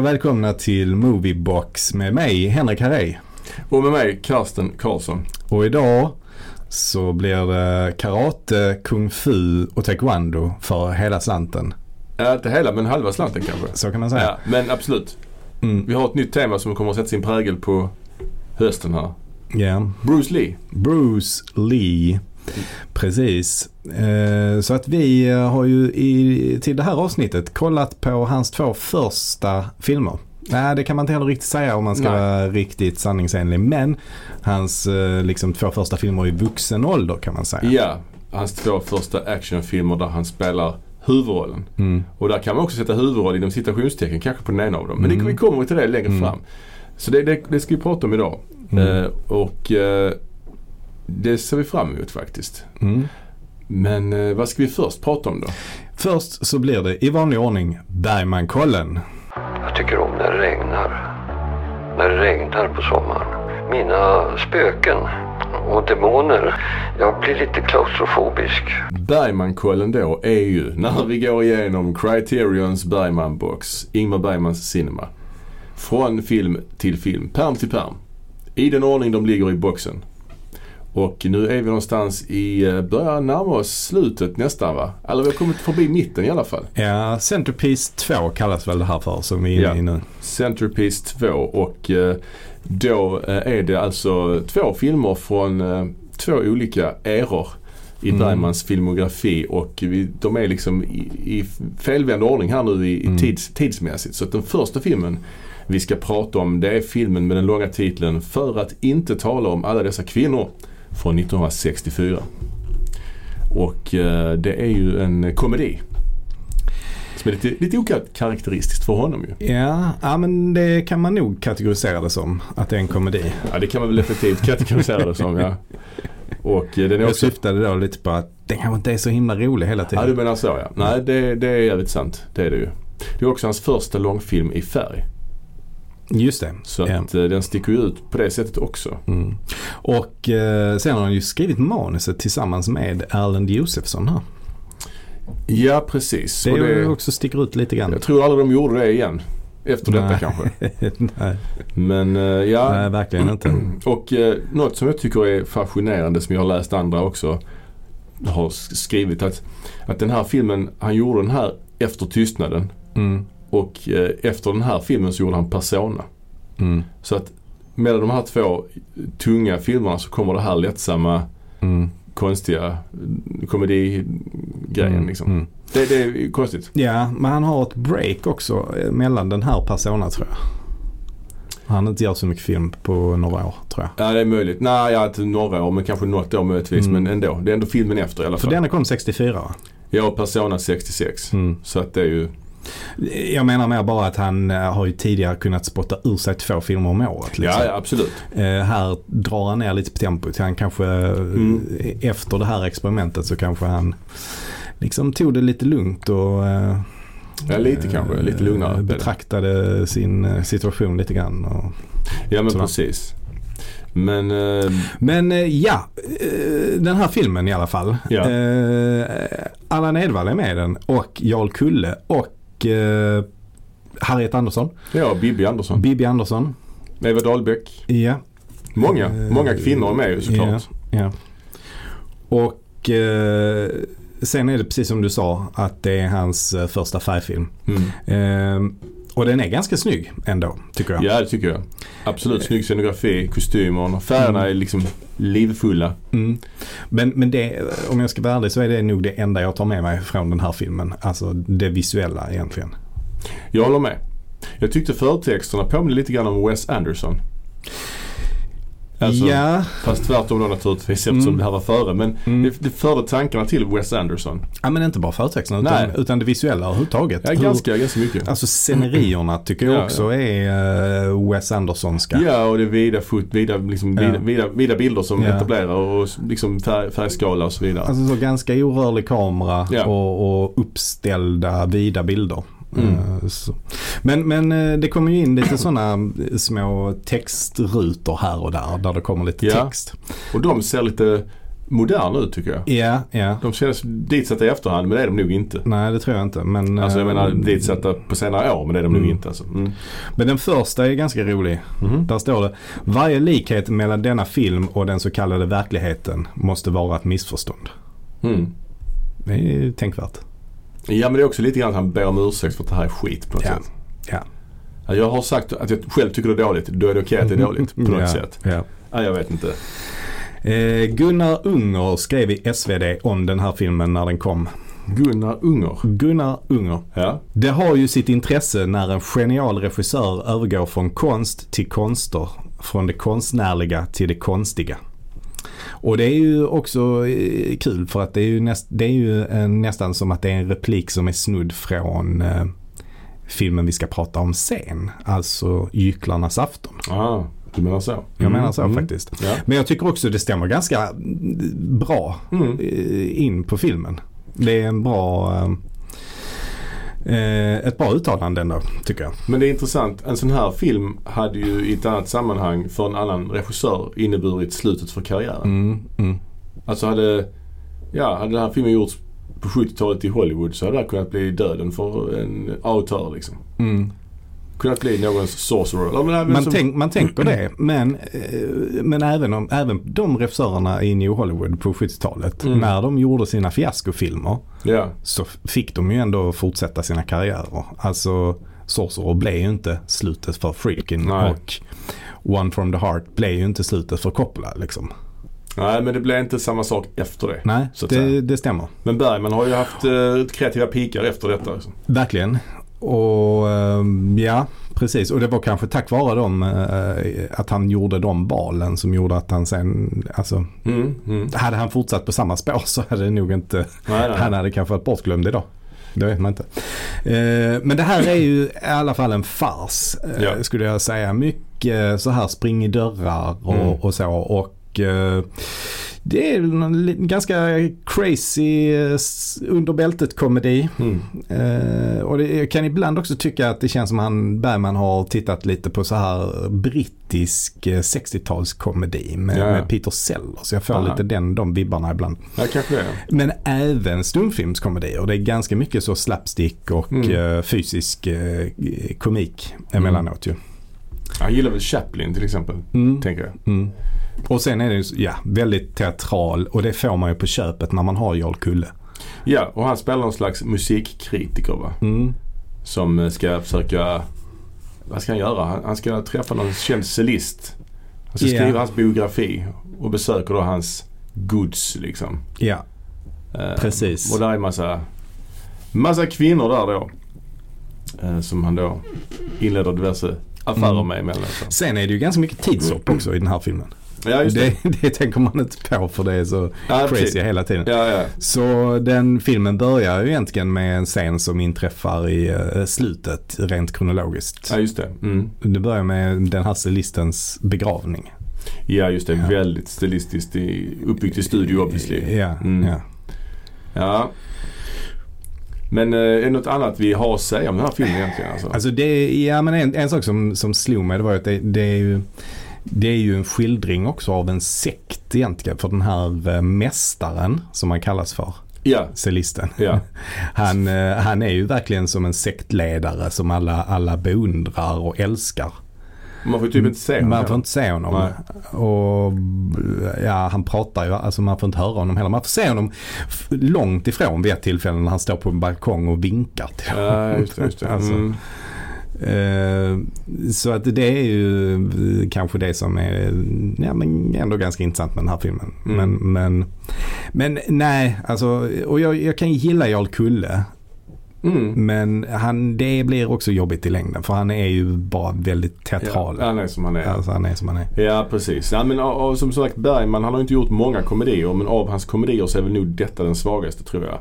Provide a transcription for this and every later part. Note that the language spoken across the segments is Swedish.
och välkomna till Moviebox med mig Henrik Harrey. Och med mig Karsten Karlsson. Och idag så blir det karate, kung fu och taekwondo för hela slanten. Ja, inte hela men halva slanten kanske. Så kan man säga. Ja, men absolut. Mm. Vi har ett nytt tema som kommer att sätta sin prägel på hösten här. Ja. Bruce Lee. Bruce Lee. Precis. Eh, så att vi har ju i, till det här avsnittet kollat på hans två första filmer. Nej, det kan man inte heller riktigt säga om man ska Nej. vara riktigt sanningsenlig. Men hans eh, liksom, två första filmer i vuxen ålder kan man säga. Ja, hans två första actionfilmer där han spelar huvudrollen. Mm. Och där kan man också sätta huvudroll inom citationstecken kanske på den ena av dem. Men Mm. det, vi kommer till det längre Mm. fram. Så det, det, det ska vi prata om idag. Mm. Eh, och eh, det ser vi fram emot faktiskt. Mm. Men eh, vad ska vi först prata om då? Först så blir det i vanlig ordning Bergmankollen. Jag tycker om när det regnar. När det regnar på sommaren. Mina spöken och demoner. Jag blir lite klaustrofobisk. Bergmankollen då är ju när vi går igenom Criterions Bergman-box, Ingmar Bergmans Cinema. Från film till film, perm till perm. I den ordning de ligger i boxen. Och nu är vi någonstans i, eh, börjar närma oss slutet nästan va? Eller vi har kommit förbi mitten i alla fall. Ja, Centerpiece 2 kallas väl det här för som vi är Ja. inne i nu. Centerpiece 2 och eh, då eh, är det alltså två filmer från två olika eror i Mm. Bergmans filmografi och vi, de är liksom i, i felvänd ordning här nu i, i Mm. tids, tidsmässigt. Så att den första filmen vi ska prata om det är filmen med den långa titeln För att inte tala om alla dessa kvinnor från 1964. Och eh, det är ju en komedi. Som är lite, lite okaraktäristiskt för honom ju. Ja, ja, men det kan man nog kategorisera det som. Att det är en komedi. Ja det kan man väl effektivt kategorisera det som ja. Och eh, den är Jag också... syftade då lite på att den kanske inte är så himla rolig hela Ja tiden. du menar så ja. Nej det, det är jävligt sant. Det är det ju. Det är också hans första långfilm i färg. Just det. Så Ja. att eh, den sticker ju ut på det sättet också. Mm. Och eh, sen har han ju skrivit manuset tillsammans med Erland Josefsson här. Ja precis. Det, Och det, också sticker ut lite grann. jag tror aldrig de gjorde det igen. Efter detta Nej. kanske. Nej, Men eh, ja. nej, verkligen inte. Och eh, något som jag tycker är fascinerande som jag har läst andra också har sk- skrivit att, att den här filmen, han gjorde den här efter tystnaden. Mm. Och eh, efter den här filmen så gjorde han Persona. Mm. Så att mellan de här två tunga filmerna så kommer det här lättsamma, Mm. konstiga eh, komedigrejen Mm. liksom. Mm. Det, det är ju konstigt. Ja, men han har ett break också eh, mellan den här personen tror jag. Han inte gör så mycket film på några år tror jag. Ja det är möjligt. Nej, ja, inte några år men kanske något år möjligtvis. Mm. Men ändå. Det är ändå filmen efter i alla För fall. denna kom 64 va? Har Persona 66. Mm. Så att det är ju... Jag menar mer bara att han eh, har ju tidigare kunnat spotta ur sig två filmer om året. Liksom. Ja, absolut. Eh, här drar han ner lite på tempot. Han kanske eh, Mm. efter det här experimentet så kanske han liksom tog det lite lugnt och eh, Ja, lite kanske. Lite lugnare. eh, betraktade sin eh, situation lite grann. Och... Ja men Sådär. precis. Men eh, Men eh, ja, eh, den här filmen i alla fall. Ja. Eh, Allan Edwall är med i den och Jarl Kulle och eh, Harriet Andersson. ja, Bibi Andersson. Bibi Andersson. Eva Dahlbeck. Ja. Många, Eh, många kvinnor är med ju såklart. Ja, ja. Och eh, sen är det precis som du sa att det är hans eh, första färgfilm. Mm. Och den är ganska snygg ändå tycker jag. Ja det tycker jag. Absolut. Snygg scenografi, kostymerna, färgerna är liksom livfulla. Mm. Men, men det, om jag ska vara ärlig så är det nog det enda jag tar med mig från den här filmen. Alltså det visuella egentligen. Jag håller med. Jag tyckte förtexterna påminner lite grann om Wes Anderson. Alltså, ja, Fast tvärtom då naturligtvis eftersom Mm. det här var före. Men Mm. det, det förde tankarna till Wes Anderson. ja, men inte bara förtexterna utan, utan det visuella överhuvudtaget. Ja, Hur- ganska, ganska mycket. Alltså scenerierna tycker jag Ja, också är uh, Wes Andersonska. Ja, och det är vida, fot, vida, liksom, Ja. vida, vida, vida bilder som Ja. etablerar och liksom färg, färgskala och så vidare. Alltså så ganska orörlig kamera Ja. och, och uppställda vida bilder. Mm. Eh. Men, men eh, det kommer ju in lite sådana små textrutor här och där där det kommer lite Ja. text. Och de ser lite moderna ut tycker jag. Ja, ja. De känns ditsatta i efterhand men det är de nog inte. Nej, det tror jag inte. Men, Alltså jag eh, menar ditsatta på senare år men det är de nog Mm. inte alltså. Mm. Men den första är ganska rolig. Mhm. Där står det Varje likhet mellan denna film och den så kallade verkligheten måste vara ett missförstånd. Mm. Det är tänkvärt. Ja men det är också lite grann att han ber om ursäkt för att det här är skit på något Ja. sätt. Ja. Ja, Jag har sagt att jag själv tycker det är dåligt. Då är det okej att det är dåligt på något ja, sätt. Ja. Ja, jag vet inte. Eh, Gunnar Unger skrev i SvD om den här filmen när den kom. Gunnar Unger. Gunnar Unger. Ja. Det har ju sitt intresse när en genial regissör övergår från konst till konster. Från det konstnärliga till det konstiga. Och det är ju också eh, kul för att det är ju, näst, det är ju eh, nästan som att det är en replik som är snudd från eh, filmen vi ska prata om sen. Alltså Gycklarnas afton. Ah, du menar så? Jag menar så Mm. faktiskt. Ja. Men jag tycker också det stämmer ganska mm, bra Mm. in på filmen. Det är en bra eh, ett bra uttalande ändå tycker jag. Men det är intressant. En sån här film hade ju i ett annat sammanhang för en annan regissör inneburit slutet för karriären. Mm, mm. Alltså hade, ja, hade den här filmen gjorts på 70-talet i Hollywood så hade det här kunnat bli döden för en autör liksom. Mm. Kunnat bli någons sorcerer. Men Man, som, tänk, man tänker det men, eh, men även, om, även de regissörerna i New Hollywood på 70-talet Mm. när de gjorde sina fiaskofilmer Ja, så fick de ju ändå fortsätta sina karriärer. Alltså Sorcerer blev ju inte slutet för Freakin Nej. och One from the Heart blev ju inte slutet för Coppola liksom. nej men det blev inte samma sak efter det. Nej, det, det stämmer. Men Bergman har ju haft eh, kreativa pikar efter detta. Alltså. Verkligen. Och ehm, ja, precis. Och det var kanske tack vare dem eh, att han gjorde de valen som gjorde att han sen, alltså Mm, mm. hade han fortsatt på samma spår så hade det nog inte, Nej, nej. han hade kanske varit bortglömd idag. Det vet man inte. Eh, men det här är ju i alla fall en fars eh, Ja. skulle jag säga. Mycket så här spring i dörrar och, Mm. och så. Och eh, det är en ganska crazy eh, under bältet komedi. Mm. Eh, och det, jag kan ibland också tycka att det känns som han Bergman har tittat lite på så här brittisk eh, 60-talskomedi med, Ja. med Peter Sellers. Jag får Aha. lite den, de vibbarna ibland. Ja, kanske det. Men även stumfilmskomedier. Det är ganska mycket så slapstick och Mm. eh, fysisk komik emellanåt ju. Han gillar väl Chaplin till exempel. Mm. Tänker jag. Och sen är det ju ja, väldigt teatral och det får man ju på köpet när man har Jarl Kulle. Ja, och han spelar någon slags musikkritiker va? Mm. Som eh, ska försöka, vad ska han göra? Han, ska träffa någon känd cellist. Han ska Ja. skriva hans biografi och besöker då hans goods liksom. Ja, Eh, Precis. Och där är massa, massa kvinnor där då. Eh, som han då inleder diverse affärer Mm. med emellanåt. sen är det ju ganska mycket tidshopp också i den här filmen. Ja, det. Det, det tänker man inte på för det är så Ja, crazy precis. hela tiden. Ja. Så den filmen börjar ju egentligen med en scen som inträffar i eh, slutet rent kronologiskt. ja, just det. Mm. Det börjar med den här cellistens begravning. Ja, just det. Väldigt stilistiskt i, uppbyggt i studio obviously. Ja, Mm. ja. Men eh, är det något annat vi har att säga om den här filmen egentligen? Alltså? Alltså det, ja men en, en sak som, som slog mig det var att det, det är ju det är ju en skildring också av en sekt egentligen för den här eh, mästaren som han kallas för, ja, cellisten. ja. Han, eh, han är ju verkligen som en sektledare som alla, alla beundrar och älskar. Man får typ inte se honom. Man får inte se honom. Och ja, han pratar ju, alltså man får inte höra honom heller. Man får se honom långt ifrån vid ett tillfälle när han står på en balkong och vinkar till Ja, just det. Just det. Alltså. Mm. Så att det är ju eh, kanske det som är ja, men ändå ganska intressant med den här filmen. Mm. Men, men, men nej, alltså, och jag, jag kan gilla Jarl Kulle. Mm. Men han, det blir också jobbigt i längden för han är ju bara väldigt teatral. Ja, han är som han är. Alltså han är som han är. Ja, precis. Ja, men, och, och, som sagt, Bergman han har inte gjort många komedier men av hans komedier så är väl nog detta den svagaste tror jag.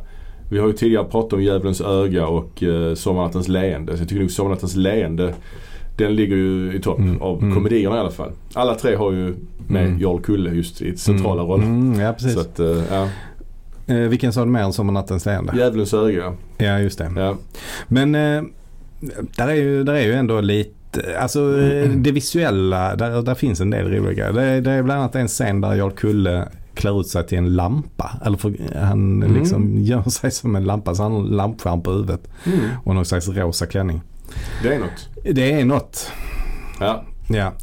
Vi har ju tidigare pratat om Djävulens öga och uh, Sommarnattens leende. Så jag tycker nog Sommarnattens leende den ligger ju i topp Mm, av mm. komedierna i alla fall. Alla tre har ju med Mm. Jarl Kulle just i centrala roller. Mm, ja, precis. Så att, eh, ja. Eh, vilken sa du mer än Sommarnattens leende? Djävulens öga. Ja, just det. Ja. Men eh, där, är ju, där är ju ändå lite, alltså eh, det visuella, där, där finns en del roliga grejer. Det, är- det är bland annat en scen där Jarl Kulle klär ut sig till en lampa. Eller för, han Mm. liksom gör sig som en lampa så han har en lampskärm på huvudet Mm. och någon slags rosa klänning. Det är något. Det är något. Ja. Ja.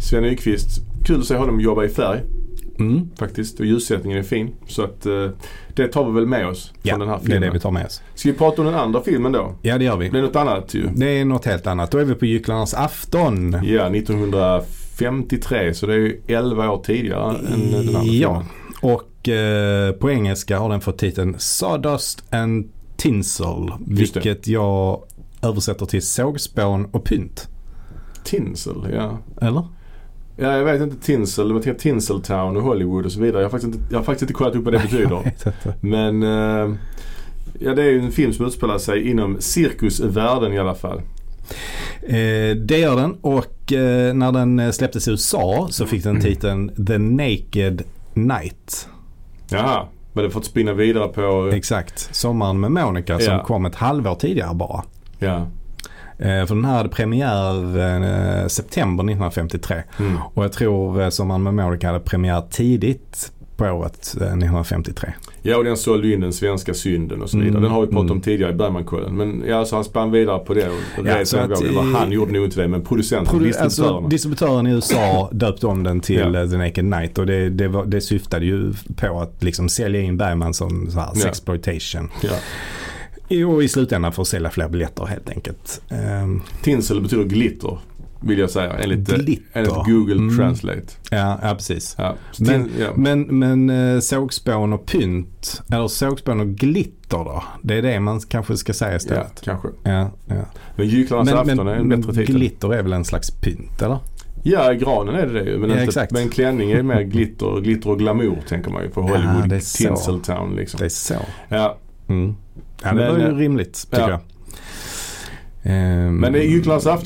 Sven Nykvist, kul att se honom jobba i färg Mm. faktiskt. Och ljussättningen är fin. Så att eh, det tar vi väl med oss från Ja, den här det är filmen. det vi tar med oss. Ska vi prata om den andra filmen då? Ja, det gör vi. Det är något annat ju. Det är något helt annat. Då är vi på Gycklarnas afton. Ja, 1953 så det är ju 11 år tidigare än den andra Ja, filmen. och eh, på engelska har den fått titeln Sawdust and Tinsel. Vilket jag översätter till sågspån och pynt. Tinsel, ja. Eller? Ja, jag vet inte Tinsel. Jag tänker Tinseltown och Hollywood och så vidare. Jag har faktiskt inte, jag har faktiskt inte kollat upp vad det betyder. Men eh, ja, det är ju en film som utspelar sig inom cirkusvärlden i alla fall. Eh, det gör den och eh, när den eh, släpptes i USA så fick den titeln The Naked Night. Jaha, men det fått spinna vidare på... Exakt. Sommaren med Monica som Ja. kom ett halvår tidigare bara. Ja. Eh, för den här hade premiär eh, september 1953. Mm. Och jag tror eh, Sommaren med Monica hade premiär tidigt på året eh, 1953. Ja, och den sålde in den svenska synden och så vidare. Mm, Den har vi pratat mm. om tidigare i Bergmankollen. Men ja, alltså han spann vidare på det och Ja, så att, eh, Han gjorde nog inte det, men producenten, Produ- distributörerna. alltså, distributören i USA döpte om den till Ja. eh, The Naked Night och det, det, var, det syftade ju på att liksom sälja in Bergman som så här sexploitation. ja. Och i slutändan för att sälja fler biljetter helt enkelt. Ehm, Tinsel betyder glitter, vill jag säga. Enligt, eh, Glitter. enligt Google Mm. Translate. ja, ja, precis. Ja. Men- ja. Men, men eh, sågspån och pynt, eller sågspån och glitter då? Det är det man kanske ska säga ja, istället. kanske. Ja, ja. Men Gycklarnas afton är en bättre titel. glitter är väl en slags pynt eller? Ja, granen är det det ju. Men, Ja, inte, exakt. men klänning är mer glitter, glitter och glamour tänker man ju på Ja, Hollywood. så. Tinseltown liksom. Det är så. Ja. Mm. Ja, det Men, var ju eh, rimligt tycker ja. jag. Ehm, Men det är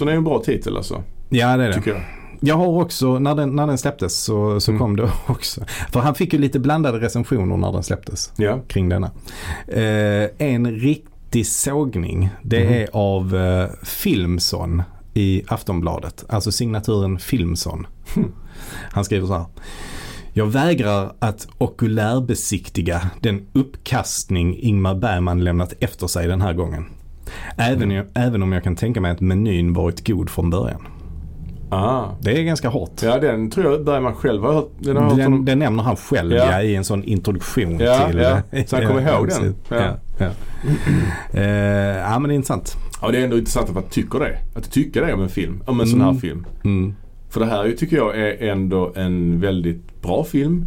är en bra titel alltså. Ja det är det. Tycker jag. Jag har också, när den, när den släpptes så, så Mm. kom det också. För han fick ju lite blandade recensioner när den släpptes Ja. kring denna. Eh, en riktig sågning det Mhm. är av eh, Filmson i Aftonbladet. Alltså signaturen Filmson. Hmm. Han skriver så här. Jag vägrar att okulärbesiktiga den uppkastning Ingmar Bergman lämnat efter sig den här gången. Även, Mm. även om jag kan tänka mig att menyn varit god från början. Ah. Det är ganska hårt. Ja, den tror jag Bergman själv har hört. Den har hört Den, nämner han själv Ja. ja. i en sån introduktion Ja, till... ja. Så han kommer ihåg den. Ja. Ja. Eh, ja men det är intressant. Ja, det är ändå intressant att man tycker det. Att tycka det om en film. Om en sån här Mm. film. Mm. För det här tycker jag är ändå en väldigt bra film.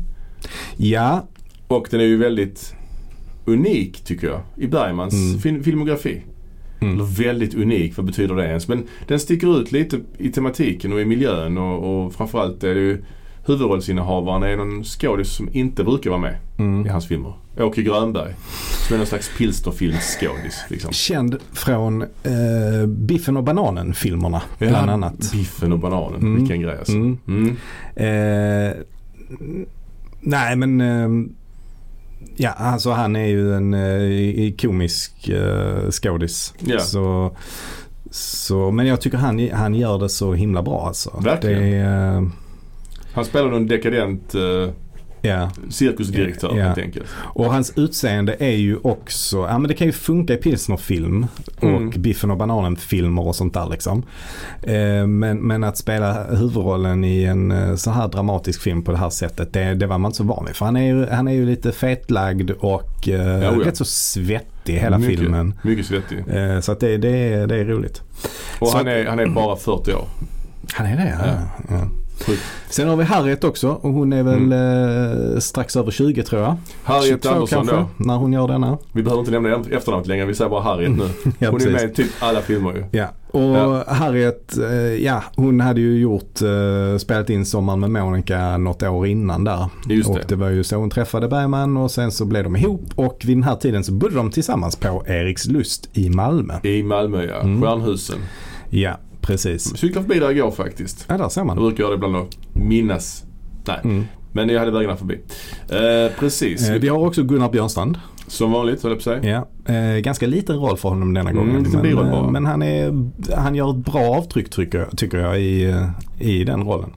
Ja, Och den är ju väldigt unik tycker jag. I Bergmans Mm. film, filmografi. Mm. Eller väldigt unik, vad betyder det ens? Men den sticker ut lite i tematiken och i miljön och, och framförallt är det ju huvudrollsinnehavaren är någon skådis som inte brukar vara med i mm. hans filmer. Åke Grönberg. Som är någon slags pilsterfilmsskådis liksom. känd från eh, Biffen och bananen-filmerna bland Ja, annat. Biffen och bananen. Mm. Vilken grej alltså. Mm. Mm. Eh, nej men eh, ja alltså han är ju en eh, komisk eh, skådis. Ja. Så, så, men jag tycker han, han gör det så himla bra alltså. Verkligen. Det eh, Han spelar någon dekadent uh, ja. cirkusdirektör Ja. helt enkelt. Och hans utseende är ju också, ja men det kan ju funka i pilsnerfilm och Mm. Biffen och bananen-filmer och sånt där liksom. Eh, men, men att spela huvudrollen i en eh, så här dramatisk film på det här sättet, det, det var man inte så van vid. För han är ju, han är ju lite fetlagd och eh, Ja, rätt så svettig hela mycket, filmen. Mycket svettig. Eh, så att det, det, är, det är roligt. Och Så han är, han är bara 40 år. Han är det ja. ja. Sjukt. Sen har vi Harriet också och hon är väl eh, strax över 20 tror jag. Harriet 22 Andersson kanske, då. när hon gör denna. Vi behöver inte nämna efternamnet längre. Vi säger bara Harriet nu. Ja, Hon är precis. med i typ alla filmer ju. Ja, och Ja. Harriet, eh, ja hon hade ju gjort, eh, spelat in Sommaren med Monica något år innan där. Just och det. det var ju så hon träffade Bergman och sen så blev de ihop och vid den här tiden så bodde de tillsammans på Eriks Lust i Malmö. I Malmö ja. Mm. Stjärnhusen. Ja, precis. Cyklade förbi där igår faktiskt. Ja, där ser Jag man. brukar göra det ibland och minnas. Nej, Mm. men jag hade vägarna förbi. Eh, precis. Eh, vi har också Gunnar Björnstrand. Som vanligt höll jag på att säga. Ja, eh, ganska liten roll för honom denna Mm, gången. lite men, biroll eh, men han, är, han gör ett bra avtryck tycker jag, tycker jag i, eh, i den rollen.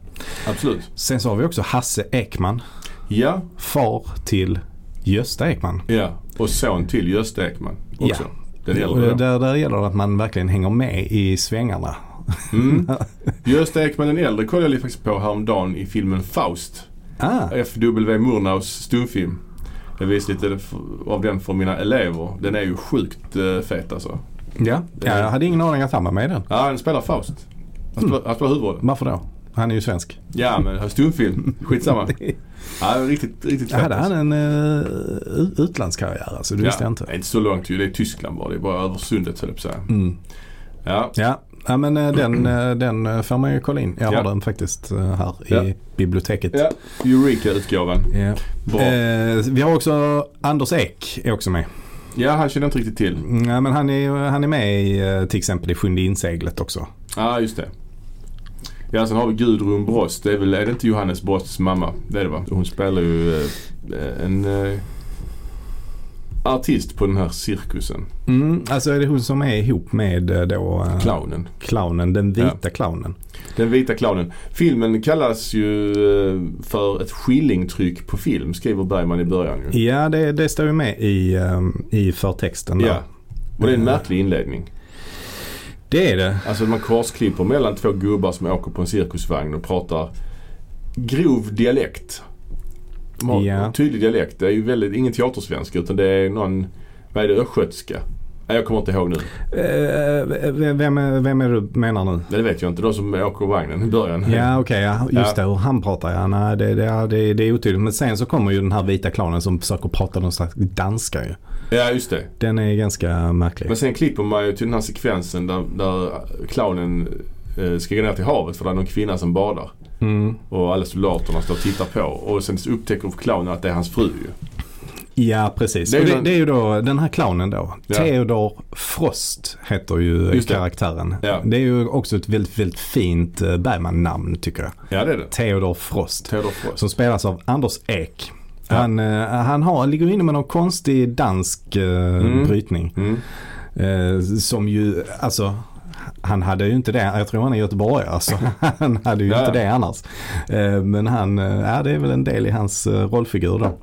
Absolut. Sen så har vi också Hasse Ekman. Ja, Far till Gösta Ekman. ja. Och son till Gösta Ekman också. Den Och äldre då. där, där gäller det att man verkligen hänger med i svängarna. Mm. Gösta Ekman den äldre kollade jag faktiskt på häromdagen i filmen Faust. Ah, F.W. Murnaus stumfilm. Jag visade lite av den för mina elever. Den är ju sjukt uh, fet alltså. ja. ja, jag hade ingen aning att han var med i den. Ja, han spelar Faust. Han spelar, han spelar huvudrollen. Varför då? Han är ju svensk. Ja, men stumfilm. Skitsamma. Ja, riktigt, riktigt Jag fet. hade han alltså. en uh, utlandskarriär alltså, det visste jag inte. Inte så långt ju. Det är Tyskland bara. Det är bara över sundet höll jag på att säga. Mm. Ja, Ja. Ja, men eh, den, eh, den eh, får man ju kolla in. Jag har Ja. den faktiskt här Ja. i biblioteket. ja. Eureka-utgåvan. Ja. Bra. Eh, vi har också Anders Ek är också med. Ja, han känner inte riktigt till. Ja, men han är, han är med i, till exempel i Sjunde inseglet också. Ja, just det. Ja, sen har vi Gudrun Brost. Det är väl, är det inte Johannes Brosts mamma? Det är det va? Hon spelar ju en artist på den här cirkusen. Mm, alltså är det hon som är ihop med eh, då eh, Clownen. clownen, den vita clownen. Den vita clownen. Filmen kallas ju eh, för ett skillingtryck på film, skriver Bergman i början ju. Ja, det, det står ju med i, eh, i förtexten där. Ja. Och det är en märklig inledning. Det är det. Alltså man korsklipper mellan två gubbar som åker på en cirkusvagn och pratar grov dialekt. De har Ja. en tydlig dialekt. Det är ju väldigt, ingen teatersvenska utan det är någon, vad är det, östgötska? Nej, Jag kommer inte ihåg nu. Eh, vem, är, vem är du menar nu? Det vet jag inte. De som åker vagnen i början. Ja okej, ja, just Ja. det. Hur han pratar ja. Nej, det, det, det, det är otydligt. Men sen så kommer ju den här vita clownen som försöker prata någon slags danska ju. Ja, just det. Den är ganska märklig. Men sen klipper man ju till den här sekvensen där, där clownen eh, ska gå ner till havet för det är någon kvinna som badar. Mm. Och alla soldaterna står och tittar på. Och sen upptäcker clownen att det är hans fru ju. Ja precis. Det är Det det, är ju då den här clownen då. Ja. Theodor Frost heter ju karaktären. Ja. Det är ju också ett väldigt, väldigt fint eh, Bergman-namn tycker jag. Ja, det är det. Theodor Frost. Theodor Frost. Som spelas av Anders Ek. Ja. Han, eh, han har, ligger inne med någon konstig dansk eh, Mm. brytning. Mm. Eh, som ju, alltså han hade ju inte det, jag tror han är göteborgare så han hade ju Ja. inte det annars. Eh, men han, eh, ja det är väl en del i hans eh, rollfigur då.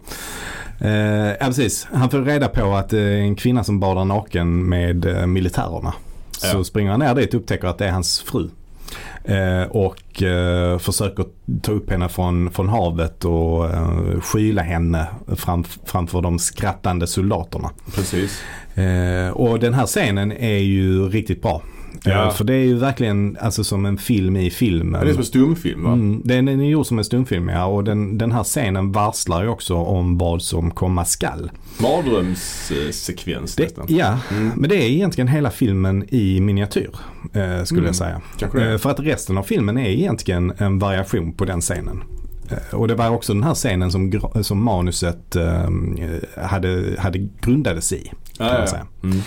Ja precis, han får reda på att det är en kvinna som badar naken med militärerna. Så Ja. springer han ner dit och upptäcker att det är hans fru. Eh, och eh, försöker ta upp henne från, från havet och eh, skyla henne fram, framför de skrattande soldaterna. Precis. Eh, och den här scenen är ju riktigt bra. Ja. För det är ju verkligen alltså, som en film i filmen. Det är som en stumfilm va? Mm, den är gjord som en stumfilm ja. Och den, den här scenen varslar ju också om vad som komma skall. Mardrömssekvens nästan. ja, Mm. men det är egentligen hela filmen i miniatyr. Eh, skulle Mm, jag säga. Eh, för att resten av filmen är egentligen en variation på den scenen. Eh, och det var också den här scenen som, som manuset eh, hade, hade grundades i. ja, man ja, säga. Mm.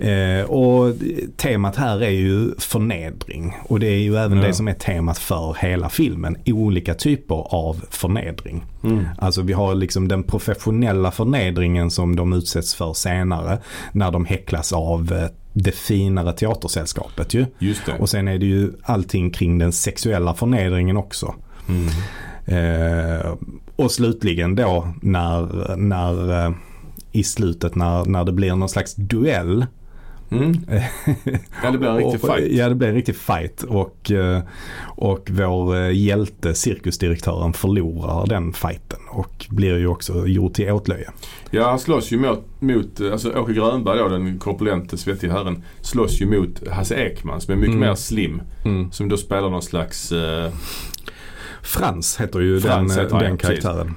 Eh, och temat här är ju förnedring. Och det är ju även Ja. det som är temat för hela filmen. Olika typer av förnedring. Mm. Alltså vi har liksom den professionella förnedringen som de utsätts för senare. När de häcklas av eh, det finare teatersällskapet ju. Just det. Och sen är det ju allting kring den sexuella förnedringen också. Mm. Eh, och slutligen då när, när eh, i slutet när, när det blir någon slags duell. Mm. Ja, det blir en riktig fight. Ja, det blir en riktig fight. Och, eh, och vår eh, hjälte, cirkusdirektören, förlorar den fighten. Och blir ju också gjord till åtlöje. Ja, han slåss ju mot, mot alltså Åke Grönberg då, den korpulente svettige herren, slåss ju mot Hasse Ekman som är mycket Mm. mer slim. Som då spelar någon slags, eh, Frans heter ju Frans den, heter den karaktären.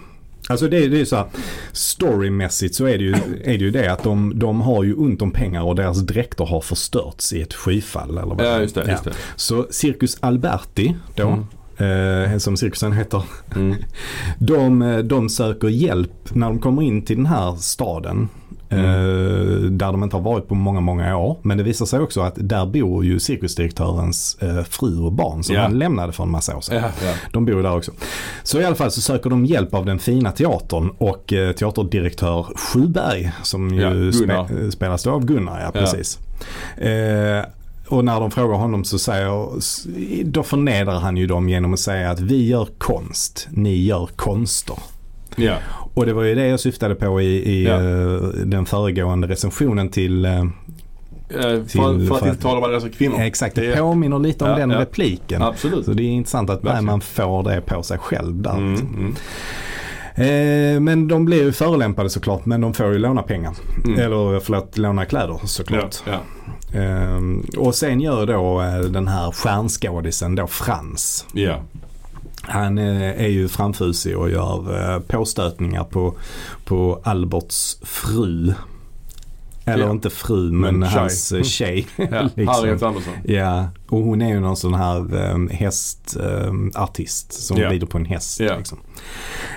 Alltså det, är- det är så här, storymässigt så är det ju, är det, ju det att de, de har ju ont om pengar och deras dräkter har förstörts i ett skyfall. Eller vad ja just det, just det. Så Circus Alberti då, eh, som cirkusen heter, Mm. de, eh, de söker hjälp när de kommer in till den här staden. Mm. Eh, där de inte har varit på många, många år. Men det visar sig också att där bor ju cirkusdirektörens eh, fru och barn som Ja. han lämnade för en massa år sedan. Ja. De bor där också. Så i alla fall så söker de hjälp av den fina teatern och eh, teaterdirektör Sjuberg som ju Gunnar. spe, spelas av Gunnar, ja Ja. precis. Eh, och när de frågar honom så säger, då förnedrar han ju dem genom att säga att vi gör konst, ni gör konster. Ja. Och det var ju det jag syftade på i, i Ja. eh, den föregående recensionen till eh, Eh, för, för för att inte tala om dessa kvinnor. Exakt, det påminner lite om Ja, den ja. repliken. Absolut. Så det är intressant att Verkligen. Bergman får det på sig själv där. Mm, mm. Eh, men de blir ju förolämpade såklart men de får ju låna pengar. Mm. Eller förlåt, låna kläder såklart. ja. Eh, och sen gör då den här stjärnskådisen då Frans. ja. Han eh, är ju framfusig och gör eh, påstötningar på, på Alberts fru. Eller Ja. inte fru men, Men tjej. hans eh, tjej. ja. liksom. Harriet Andersson. Ja, och hon är ju någon sån här um, hästartist som Ja. rider på en häst. Ja. Liksom.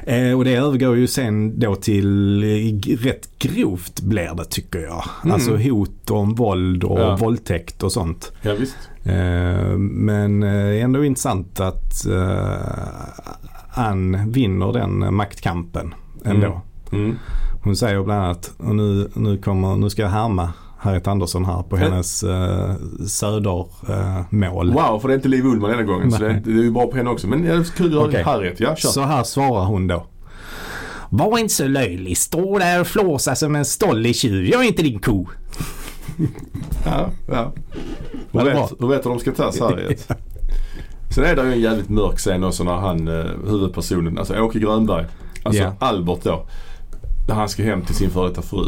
Eh, och det övergår ju sen då till eh, rätt grovt blir det tycker jag. Mm. Alltså hot om våld och Ja. våldtäkt och sånt. Ja, visst. Eh, men eh, ändå intressant att Ann vinner den maktkampen ändå. Mm. Hon säger bland annat, och nu, nu, kommer, nu ska jag härma Harriet Andersson här på hennes uh, södermål. Wow, för det är inte Liv Ullmann denna gången. Så det, det är ju bra på henne också. Men ja, det kul att höra Okej. Harriet. Ja, kör. Så här svarar hon då. Var inte så löjlig. Stå där och flåsa som en stollig tjur. Jag är inte din ko. Ja, ja. Det vet, hur vet hur de ska tas Harriet? Sen är det ju en jävligt mörk scen också när han, eh, huvudpersonen, alltså Åke Grönberg, alltså Ja. Albert då. När han ska hem till sin före detta fru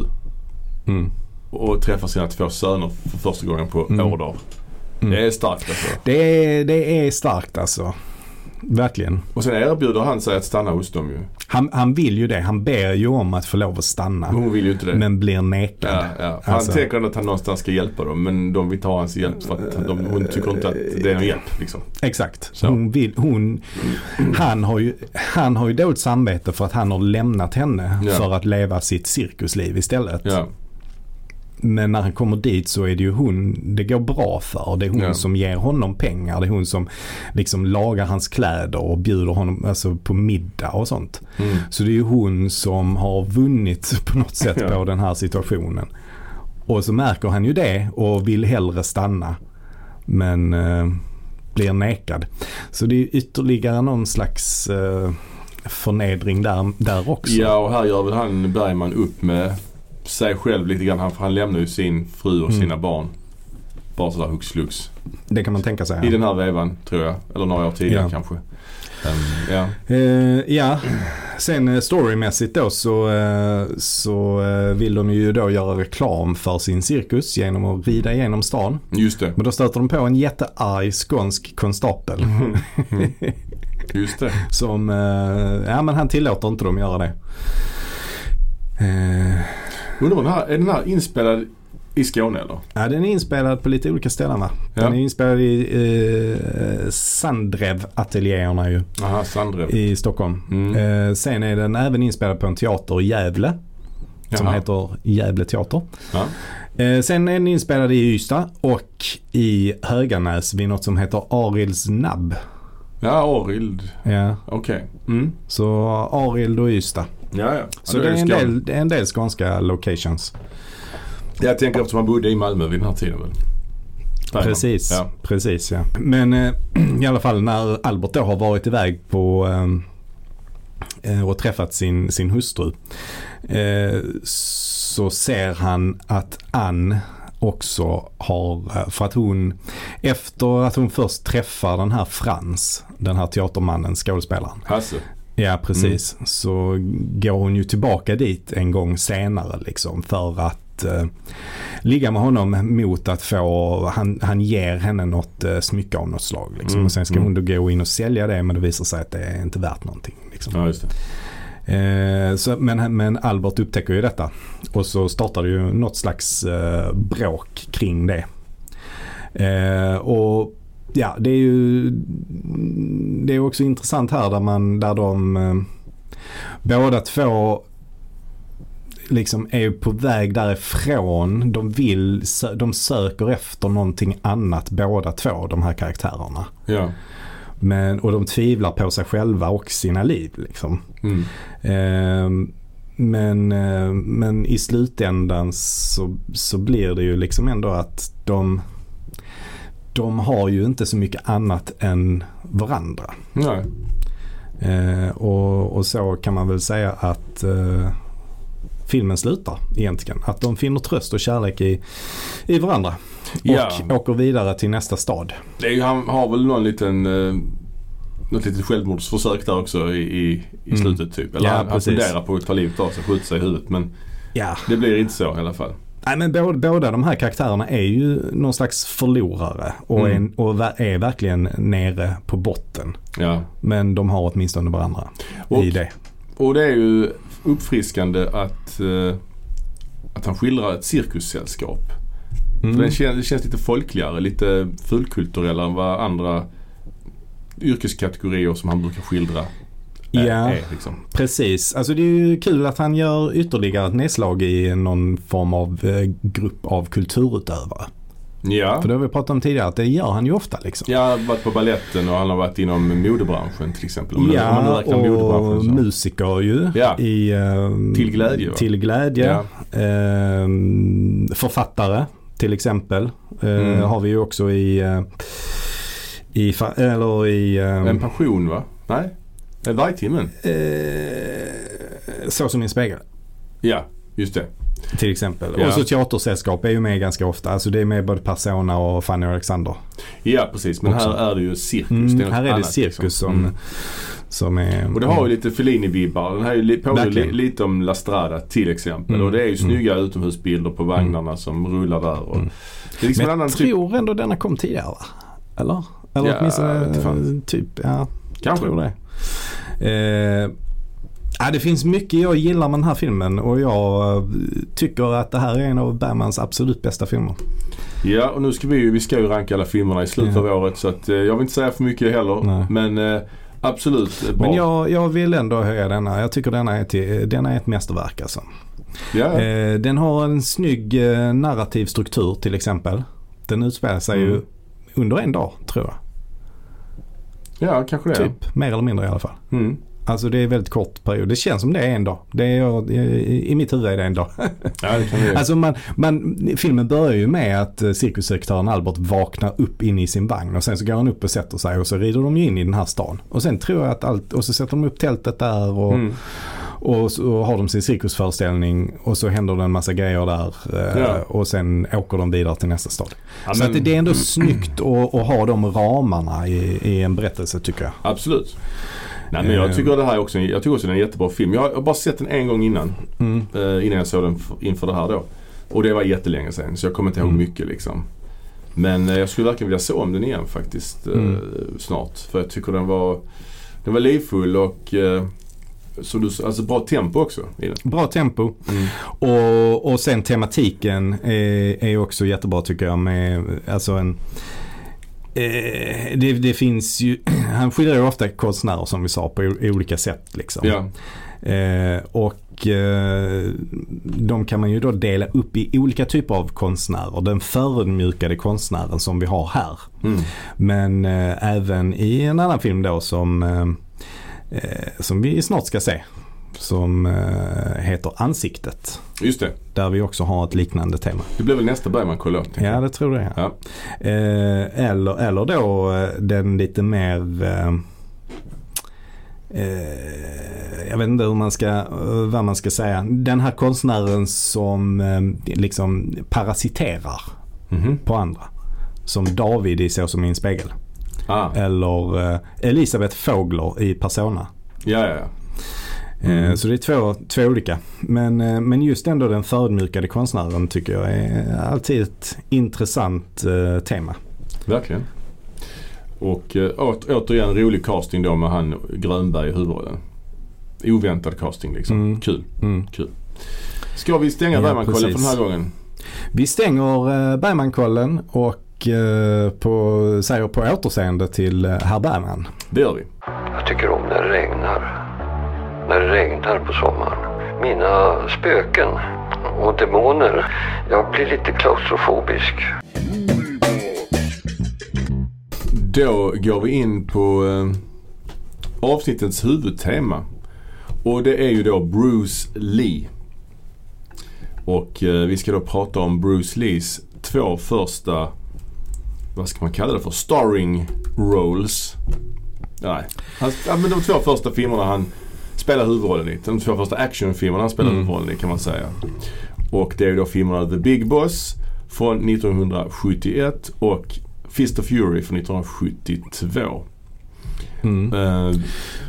Mm. och träffa sina två söner för första gången på Mm. år. Mm. Det är starkt alltså. Det, är, det är starkt alltså. Verkligen. Och sen erbjuder han sig att stanna hos dem ju. Han, han vill ju det. Han ber ju om att få lov att stanna. Hon vill ju inte det. Men blir nekad. Ja, ja. För Alltså. Han tänker att han någonstans ska hjälpa dem men de vill ha hans hjälp för att de, hon tycker inte att det är någon hjälp liksom. Exakt. Så. Hon vill, hon, han, har ju, han har ju dåligt samvete för att han har lämnat henne Ja. för att leva sitt cirkusliv istället. Ja, Men när han kommer dit så är det ju hon det går bra för. Det är hon Ja. som ger honom pengar. Det är hon som liksom lagar hans kläder och bjuder honom alltså, på middag och sånt. mm. Så det är ju hon som har vunnit på något sätt Ja. på den här situationen. Och så märker han ju det och vill hellre stanna. Men eh, blir nekad. Så det är ytterligare någon slags eh, förnedring där, där också. ja och här gör väl han Bergman upp med sig själv lite grann. Han, för han lämnar ju sin fru och Mm. sina barn. Bara sådär hux flux. Det kan man tänka sig. I den här vevan tror jag. Eller några år tidigare Ja. kanske. Um, ja. Eh, ja, sen eh, storymässigt då så, eh, så eh, vill de ju då göra reklam för sin cirkus genom att rida igenom stan. Just det. Men då stöter de på en jättearg skånsk konstapel. Just det. Som, ja men han tillåter inte dem göra det. Undrar om den här, är den här inspelad i Skåne eller? ja, den är inspelad på lite olika ställen va? Den Ja. är inspelad i eh, Sandrev-ateljéerna ju Aha, Sandrev. i Stockholm. Mm. Eh, sen är den även inspelad på en teater i Gävle. Som Jaha. heter Gävle Teater. Ja. Eh, sen är den inspelad i Ystad och i Höganäs vid något som heter Arilds nabb. Ja, Arild. Ja, Okej. Mm. så Arild och Ystad. Ja, ja. Så det, är en del, det är en del skånska locations. Jag tänker eftersom han bodde i Malmö vid den här tiden väl? Precis, Ja. precis ja. Men eh, i alla fall när Albert då har varit iväg på eh, eh, och träffat sin, sin hustru. Eh, så ser han att Ann också har, eh, för att hon, efter att hon först träffar den här Frans, den här teatermannen, skådespelaren. Hasse. Ja precis. Så går hon ju tillbaka dit en gång senare liksom för att eh, ligga med honom mot att få, han, han ger henne något eh, smycke av något slag. Liksom. Mm, Och sen ska mm. hon då gå in och sälja det men det visar sig att det är inte värt någonting. Liksom. Ja, just det. Eh, så, men, men Albert upptäcker ju detta. Och så startar det ju något slags eh, bråk kring det. Eh, och ja, det är ju det är också intressant här där man, där de eh, båda två liksom är på väg därifrån. De vill, de söker efter någonting annat båda två, de här karaktärerna. Ja. Men, och de tvivlar på sig själva och sina liv liksom. Mm. Ehm, men, eh, men i slutändan så, så blir det ju liksom ändå att de, de har ju inte så mycket annat än varandra. Nej. Eh, och, och så kan man väl säga att eh, filmen slutar egentligen. Att de finner tröst och kärlek i, i varandra. Ja. Och åker vidare till nästa stad. Är han har väl någon liten eh, något litet självmordsförsök där också i, i, i Mm. slutet typ. Eller Ja, han, han funderar på att ta livet av sig, skjuta sig i huvudet. Men Ja. det blir inte så i alla fall. Nej, men båda, båda de här karaktärerna är ju någon slags förlorare och, Mm. är, och är verkligen nere på botten. Ja. Men de har åtminstone varandra Och, i det. och det är ju uppfriskande att, eh, att han skildrar ett cirkussällskap. Mm. Det, känns, det känns lite folkligare, lite fulkulturellare än vad andra yrkeskategorier som han brukar skildra. Ja. är liksom. Precis, alltså det är ju kul att han gör ytterligare ett nedslag i någon form av eh, grupp av kulturutövare. Ja. För det har vi pratat om tidigare att det gör han ju ofta liksom. Jag har varit på balletten och han har varit inom modebranschen till exempel. Om, man Ja, räknar och så. musiker ju. Ja. I, ehm, Till glädje, va? Till glädje. Ja. Ehm, författare till exempel. Eh, Mm. Har vi ju också i, eh, i, eller i ehm, En passion va? Nej? Eh, Vargtimmen? eh, Så som en spegel. Ja, just det. Till exempel. Ja. Och så teatersällskap är ju med ganska ofta. Alltså det är med både Persona och Fanny och Alexander. Ja precis, men Också. här är det ju cirkus. Mm, det är här är det annat, cirkus liksom. som, Mm. som är... Och det har ju lite Fellini-vibbar. Den här är påminner li, lite om La Strada till exempel. Mm. Och det är ju Mm. snygga utomhusbilder på vagnarna som rullar där. Och Mm. Det är liksom Men en annan jag typ. tror ändå denna kom tidigare va? Eller? Eller Ja, åtminstone jag typ, ja. Kanske. tror det. Eh, ja, det finns mycket jag gillar med den här filmen och jag eh, tycker att det här är en av Bergmans absolut bästa filmer. Ja, och nu ska vi ju, vi ska ju ranka alla filmerna i slutet av året. Så att, eh, jag vill inte säga för mycket heller. Nej. Men eh, absolut eh, bra. Men jag, jag vill ändå höja denna. Jag tycker denna är, till, denna är ett mästerverk alltså. ja. Eh, den har en snygg narrativ struktur till exempel. Den utspelar sig Mm. ju under en dag tror jag. Ja, kanske det. Typ, mer eller mindre i alla fall. Mm. Alltså det är väldigt kort period. Det känns som det är en dag. Det är, i, mitt huvud är det en dag. Ja, det kan vi Alltså man, man, filmen börjar ju med att eh, cirkusdirektören Albert vaknar upp inne i sin vagn och sen så går han upp och sätter sig och så rider de ju in i den här stan. Och sen tror jag att allt, och så sätter de upp tältet där och, Mm. Och så har de sin cirkusföreställning och så händer det en massa grejer där eh, Ja. och sen åker de vidare till nästa stad. Ja, så men- det, är ändå snyggt att, att ha de ramarna i, i en berättelse tycker jag. Absolut. Nej, men jag Eh. tycker det här är också, jag tycker också det är en jättebra film. Jag har, bara sett den en gång innan. Mm. eh, innan jag såg den inför det här då. Och det var jättelänge sedan så jag kommer inte ihåg Mm. mycket liksom. Men jag skulle verkligen vilja se om den igen faktiskt Mm. snart. För jag tycker den var, den var livfull och som du, alltså bra tempo också. Bra tempo. Och, och sen tematiken är, är också jättebra tycker jag med alltså en eh, det, det finns ju, han skildrar ju ofta konstnärer som vi sa på olika sätt liksom. Ja, Eh, och eh, de kan man ju då dela upp i olika typer av konstnärer. Den förödmjukade konstnären som vi har här. mm. Men eh, även i en annan film då som, eh, eh, som vi snart ska se. Som eh, heter Ansiktet. just det. Där vi också har ett liknande tema. Det blir väl nästa Bergman-kolon. tänker Ja det tror jag. Ja. Eh, eller, eller då eh, den lite mer eh, eh, jag vet inte hur man ska, eh, vad man ska säga. Den här konstnären som eh, liksom parasiterar Mhm. på andra. Som David i Så som i en spegel. Ah. Eller eh, Elisabeth Fågler i Persona. Ja, ja, ja. Eh, Mm. Så det är två, två olika. Men, eh, men just ändå den förödmjukade konstnären tycker jag är alltid ett intressant eh, tema. Verkligen. Och åter, återigen rolig casting då med han Grönberg i huvudrollen. Oväntad casting liksom. Mm. Kul. Mm. Ska vi stänga Ja, Bergman-kollen för den här gången? Vi stänger eh, Bergman-kollen och eh, på, säger på återseende till eh, herr Bergman. Det gör vi. Jag tycker om när det regnar. När det regnar på sommaren. Mina spöken och demoner. Jag blir lite klaustrofobisk. Då går vi in på eh, avsnittets huvudtema. Och det är ju då Bruce Lee. Och eh, vi ska då prata om Bruce Lees två första, vad ska man kalla det för, starring roles. Nej. Han, ja, men de två första filmerna han spelar huvudrollen i. De två första actionfilmerna han spelar Mm. huvudrollen i kan man säga. Och det är ju då filmerna The Big Boss från 1971 och Fist of Fury från 1972. Mm.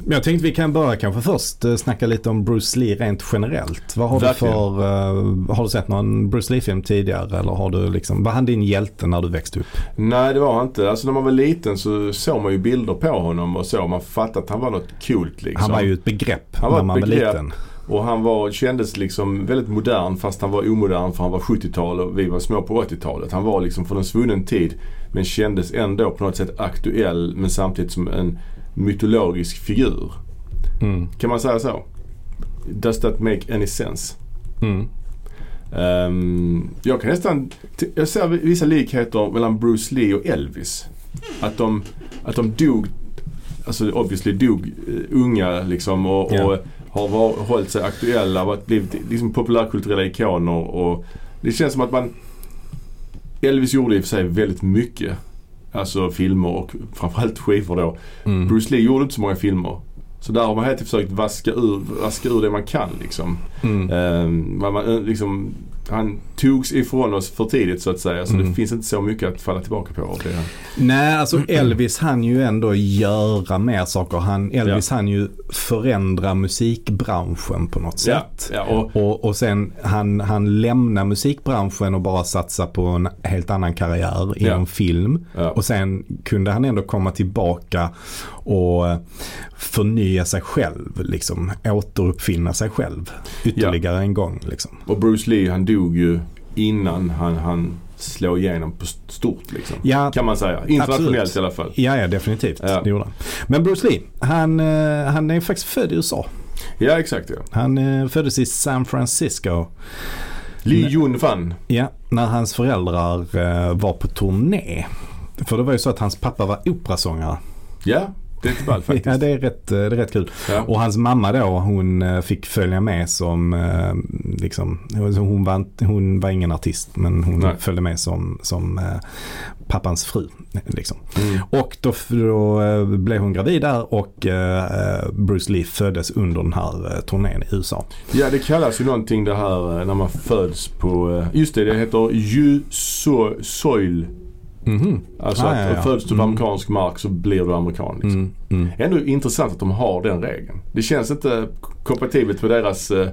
Men jag tänkte vi kan börja kanske först eh, snacka lite om Bruce Lee rent generellt. Vad har Verkligen. du för, eh, har du sett någon Bruce Lee-film tidigare eller har du liksom, var han din hjälte när du växte upp? nej det var han inte. Alltså när man var liten så såg man ju bilder på honom och så. Man fattade att han var något coolt liksom. Han var ju ett begrepp Han var när ett man var begrepp. liten. Och han var, kändes liksom väldigt modern fast han var omodern för han var 70-tal och vi var små på 80-talet. Han var liksom från en svunnen tid men kändes ändå på något sätt aktuell men samtidigt som en mytologisk figur. Mm. Kan man säga så? Does that make any sense? Mm. Ehm, jag kan nästan, jag ser vissa likheter mellan Bruce Lee och Elvis. Att de, att de dog, alltså obviously dog eh, unga liksom och, Ja. och har var, hållit sig aktuella och varit- blivit liksom populärkulturella ikoner och det känns som att man Elvis gjorde i och för sig väldigt mycket. Alltså filmer och framförallt skivor då. Mm. Bruce Lee gjorde inte så många filmer. Så där har man helt försökt vaska ur, vaska ur det man kan liksom. Mm. Man, man, eh, liksom, han togs ifrån oss för tidigt så att säga. Så Mm. det finns inte så mycket att falla tillbaka på det. Nej, alltså Elvis han ju ändå göra mer saker. Han, Elvis han ju förändra musikbranschen på något Ja, sätt. ja, och, Och, och sen han, han lämnar musikbranschen och bara satsa på en helt annan karriär inom Ja. film. ja, Och sen kunde han ändå komma tillbaka och eh, förnya sig själv. Liksom, återuppfinna sig själv ytterligare en gång. Liksom. och Bruce Lee han dog ju innan han, han slog igenom på st- stort liksom. Ja, Kan man säga. Internationellt Absolut. i alla fall. ja, ja, definitivt. Ja. Det gjorde han. Men Bruce Lee, han, eh, han är faktiskt född i USA. Ja exakt ja. Han eh, föddes i San Francisco. Lee. Jun Fan. Ja, när hans föräldrar var på turné. För det var ju så att hans pappa var operasångare. Ja, det är inte ballt faktiskt. Ja, det är rätt, eh, det är rätt kul. Ja. Och hans mamma då, hon eh, fick följa med som, eh, liksom, hon var, hon var ingen artist men hon Nej. följde med som, som pappans fru. Liksom. Mm. Och då, då blev hon gravid där och Bruce Lee föddes under den här turnén i USA. Ja det kallas ju någonting det här när man föds på, just det det heter ju so- soil. Mhm. Alltså Ah, att ja, ja. föds du på Mm. amerikansk mark så blir du amerikan. Liksom. Mm, mm. Ändå intressant att de har den regeln. Det känns inte kompatibelt med deras eh,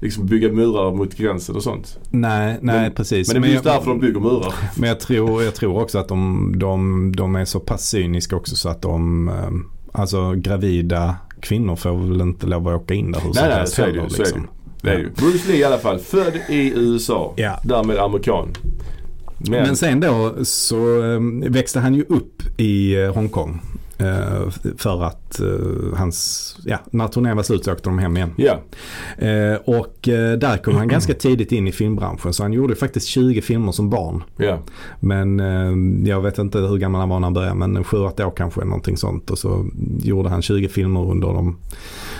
liksom bygga murar mot gränsen och sånt. Nej, nej Men- precis. Men det är just därför de bygger murar. Men jag tror, jag tror också att de, de, de är så pass cyniska också så att de, eh, alltså gravida kvinnor får väl inte lov att åka in där hur Nej, nej, så heller, så är det liksom. Det är ju. Bruce Lee i alla fall. Född i USA. Ja. Därmed amerikan. Men, Men sen då så eh, växte han ju upp i eh, Hongkong. eh, För att eh, hans, ja, när turnén var slut så åkte de hem igen. Eh, Och där kom han ganska tidigt in i filmbranschen. Så han gjorde faktiskt 20 filmer som barn. Ja. Men eh, jag vet inte hur gammal han var när han började men 7-8 år kanske någonting sånt. Och så gjorde han 20 filmer under de,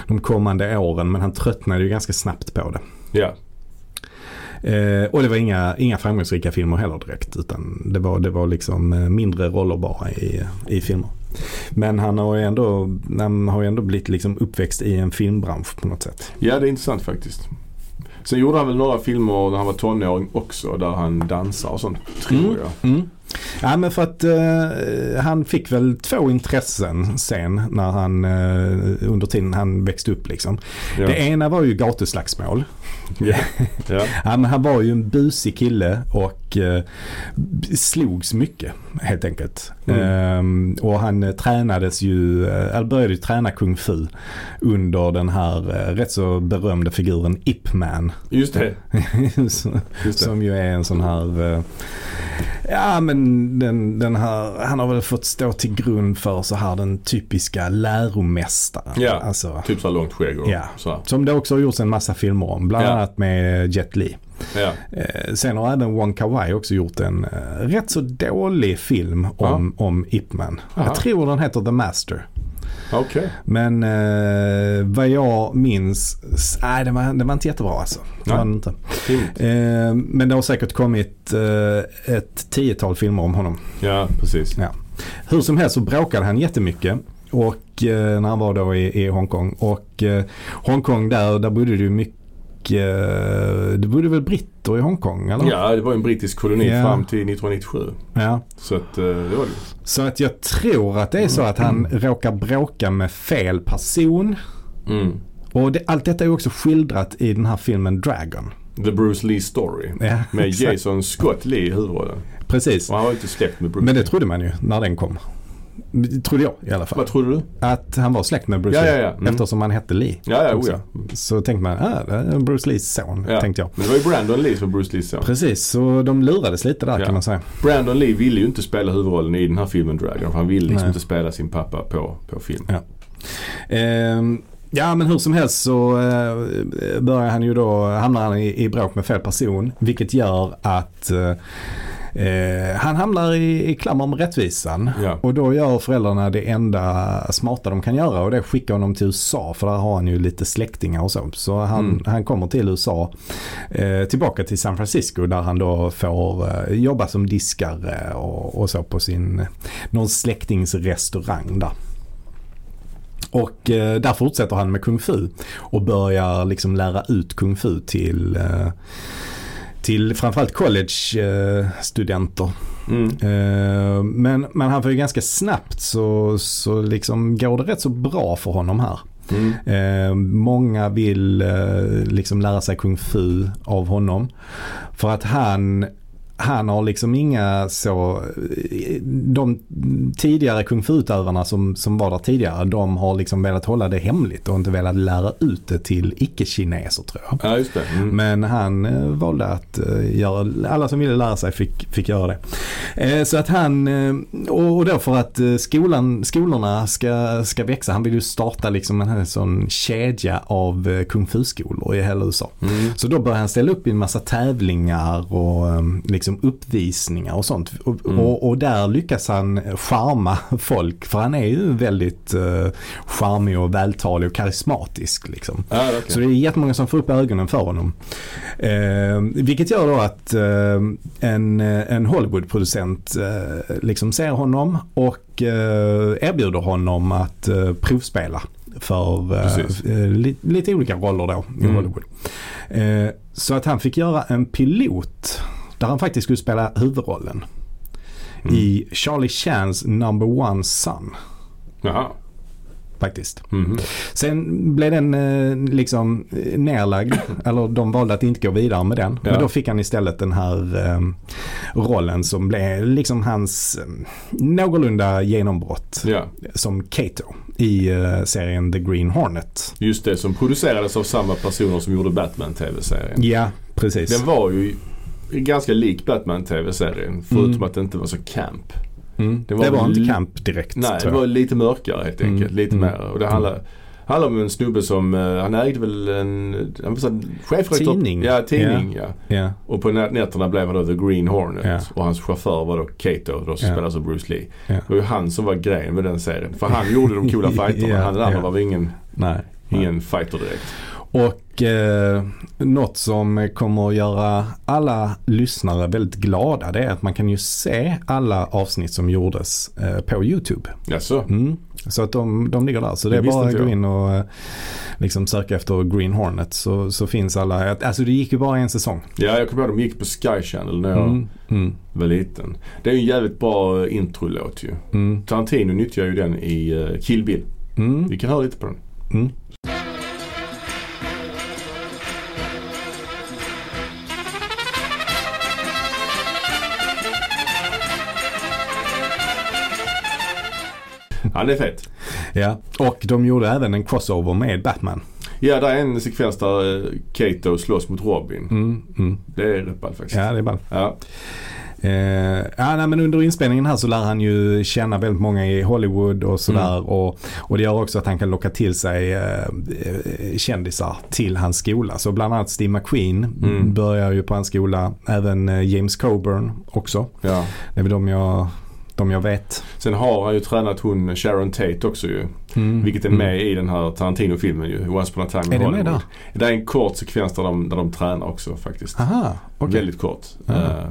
de kommande åren men han tröttnade ju ganska snabbt på det. Ja. Eh, och det var inga, inga framgångsrika filmer heller direkt utan det var, det var liksom eh, mindre roller bara i, i filmer. Men han har ju ändå, han har ändå blivit liksom uppväxt i en filmbransch på något sätt. ja, det är intressant faktiskt. Sen gjorde han väl några filmer när han var tonåring också där han dansar och sånt tror Mm. jag. Mm. Ja men för att eh, han fick väl två intressen sen när han eh, under tiden han växte upp liksom. Ja. Det ena var ju gatuslagsmål. Ja. ja. Han, han var ju en busig kille och eh, slogs mycket helt enkelt. Mm. Ehm, och han eh, tränades ju, eh, eller började ju träna kung fu under den här eh, rätt så berömda figuren Ip Man. Just det. Just det. som ju är en sån här, eh, ja men den, den här, han har väl fått stå till grund för så här den typiska läromästaren. Ja. Alltså, Typ så här långt skägg och Ja. så här. som det också har gjorts en massa filmer om, bland Ja. annat med Jet Li. Ja. Eh, sen har även Wong Kar Wai också gjort en eh, rätt så dålig film om, om Ip Man. Jag tror den heter The Master. Okej. Men eh, vad jag minns, nej den var, den var inte jättebra alltså. Det den inte. Fint. Eh, men det har säkert kommit eh, ett tiotal filmer om honom. Ja, precis. Hur som helst så bråkade han jättemycket. och eh, när han var då i, i Hongkong. Och eh, Hongkong där, där bodde det ju mycket, det bodde väl britter i Hongkong eller? Ja, det var en brittisk koloni Ja. fram till 1997. ja. Så att eh, det var det. Så att jag tror att det är så att han råkar bråka med fel person. Mm. Och det, allt detta är också skildrat i den här filmen Dragon. The Bruce Lee Story. Ja, Med. Jason Scott Lee i huvudrollen. Precis. Och han var inte släkt med Bruce Men det trodde man ju när den kom. Trodde jag i alla fall. Vad trodde du? Att han var släkt med Bruce Ja, Lee. ja, ja. Mm. Eftersom han hette Lee. Ja, ja, också. oh, ja. Så tänkte man, ah, det är Bruce Lees son. ja. Tänkte jag. Men det var ju Brandon Lee som Bruce Lees son. Precis, så de lurades lite där Ja. kan man säga. Brandon Lee ville ju inte spela huvudrollen i den här filmen Dragon. För han ville liksom Nej. inte spela sin pappa på, på film. Ja. Ehm, ja men hur som helst så eh, börjar han ju då, hamnar han i, i bråk med fel person. Vilket gör att eh, eh, han hamnar i, i klammer med rättvisan. Ja. Och då gör föräldrarna det enda smarta de kan göra och det är att skicka honom till USA för där har han ju lite släktingar och så. Så han, Mm. han kommer till USA, eh, tillbaka till San Francisco där han då får eh, jobba som diskare och, och så på sin, någon släktings restaurang där. Och eh, där fortsätter han med kung fu och börjar liksom lära ut kung fu till, eh, till framförallt college-studenter. Mm. Eh, men, men han får ju ganska snabbt så, så liksom går det rätt så bra för honom här. Mm. Eh, många vill eh, liksom lära sig kung fu av honom. För att han, han har liksom inga så, de tidigare kung fu-utövarna som, som var där tidigare, de har liksom velat hålla det hemligt och inte velat lära ut det till icke-kineser tror jag. Ja, just det. Mm. Men han eh, valde att eh, göra, alla som ville lära sig fick, fick göra det. Eh, så att han, och, då för att skolan, skolorna ska, ska växa, han vill ju starta liksom en sån kedja av kung fu-skolor i hela USA. Mm. Så då börjar han ställa upp i en massa tävlingar och eh, liksom uppvisningar och sånt. Och, Mm. och, och där lyckas han charma folk för han är ju väldigt eh, charmig och vältalig och karismatisk liksom. Ja, okej. Så det är jättemånga som får upp ögonen för honom. Eh, vilket gör då att eh, en, en Hollywoodproducent eh, liksom ser honom och eh, erbjuder honom att eh, provspela för eh, eh, li, lite olika roller då i Mm. Hollywood. Eh, så att han fick göra en pilot där han faktiskt skulle spela huvudrollen Mm. i Charlie Chans Number One Son Jaha. faktiskt. Mhm. Sen blev den eh, liksom eh, nerlagd. Eller de valde att inte gå vidare med den. Ja. Men då fick han istället den här eh, rollen som blev liksom hans eh, någorlunda genombrott. Ja, Som Kato i eh, serien The Green Hornet. just det. Som producerades av samma personer som gjorde Batman-tv-serien. Ja, precis. Den var ju ganska lik Batman-tv-serien. Förutom Mm. att det inte var så camp. mm. det Det var var, väl- inte camp direkt. Nej, det var lite mörkare helt enkelt. Mm, Lite mm, mer. Och det handlar, handlar om en snubbe som, eh, han ägde väl en, han var chefredaktör. Tidning. Ja, tidning ja. Ja, Och på nä- nätterna blev han då The Green Hornet. Ja. Och hans chaufför var då Kato, då som Ja. spelas av Bruce Lee. Det var ju han som var grejen med den serien. För han gjorde de coola fighterna. Han den andra var väl ingen, nej. ingen fighter direkt. Och eh, något som kommer att göra alla lyssnare väldigt glada det är att man kan ju se alla avsnitt som gjordes eh, på YouTube. Jaså? Mm. Så att de, de ligger där. Så det Det är bara att gå in och eh, liksom söka efter Green Hornet så, så finns alla. Alltså det gick ju bara en säsong. Ja, jag kommer ihåg de gick på Sky Channel när jag Mm. Mm. var liten. Det är ju en jävligt bra eh, introlåt ju. Mm. Tarantino nyttjar ju den i eh, Kill Bill. Mm. Vi kan höra lite på den. Han är fet. Ja, och de gjorde även en crossover med Batman. Ja, det är en sekvens där eh, Kato slåss mot Robin. Mm. Mm. Det är rätt ballt faktiskt. Ja, det är ball. Ja. Eh, ja, nej, men under inspelningen här så lär han ju känna väldigt många i Hollywood och sådär. Mm. Och, och det gör också att han kan locka till sig eh, eh, kändisar till hans skola. Så bland annat Steve McQueen Mm. börjar ju på hans skola. Även eh, James Coburn också. ja. Det är väl de jag, de jag vet. Sen har han ju tränat hon Sharon Tate också ju. Mm. Vilket är Mm. med i den här Tarantino-filmen ju. Once upon a time in Är det med Hollywood. där? Det är en kort sekvens där de, där de tränar också faktiskt. Aha, okej. Väldigt kort. Ja. Eh,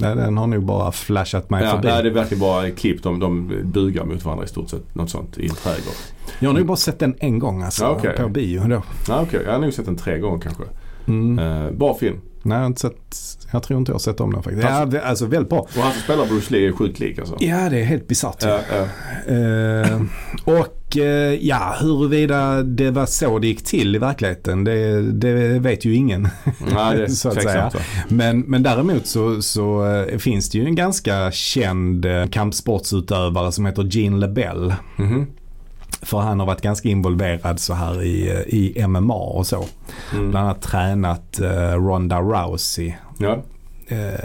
Nej, Den har nog bara flashat mig Ja, förbi. nej, det är verkligen bara klipp. De, de bugar mot varandra i stort sett. Något sånt i en trädgård. Jag har nog bara sett den en gång alltså, Ja, okej. på bio då. Ja, Okej, jag har nog sett den tre gånger kanske. Mm. Eh, bra film. Nej, jag har inte sett, jag tror inte jag har sett om den faktiskt. Ja, Alltså- det- alltså väldigt bra. Och han som spelar Bruce Lee är sjukt lik alltså. Ja, det är helt bisarrt. Ja, ja. Eh, och eh, ja, huruvida det var så det gick till i verkligheten, det, det vet ju ingen. Nej, det är Så att va? Men, men däremot så, så eh, finns det ju en ganska känd eh, kampsportsutövare som heter Gene LeBell. Mhm. För han har varit ganska involverad så här i, eh, i MMA och så. Mm. Bland annat tränat eh, Ronda Rousey. Ja. Eh,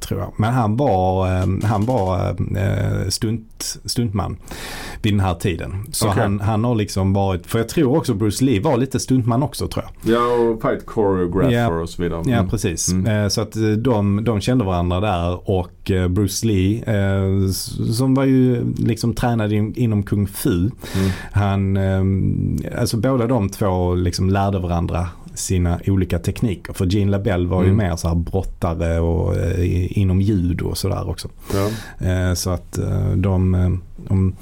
tror jag. Men han var, eh, han var eh, stunt, stuntman vid den här tiden. Så Okej. han, han har liksom varit, för jag tror också Bruce Lee var lite stuntman också tror jag. Ja, och fight choreographer Ja. och så vidare. Ja Mm. precis. Mm. Så att de, de kände varandra där och Bruce Lee som var ju liksom tränad in, inom kung fu. Mm. Han, alltså båda de två liksom lärde varandra sina olika tekniker. För Gene LaBelle var ju Mm. mer så här brottare och eh, inom judo och sådär också. Ja. Eh, Så att eh, de, de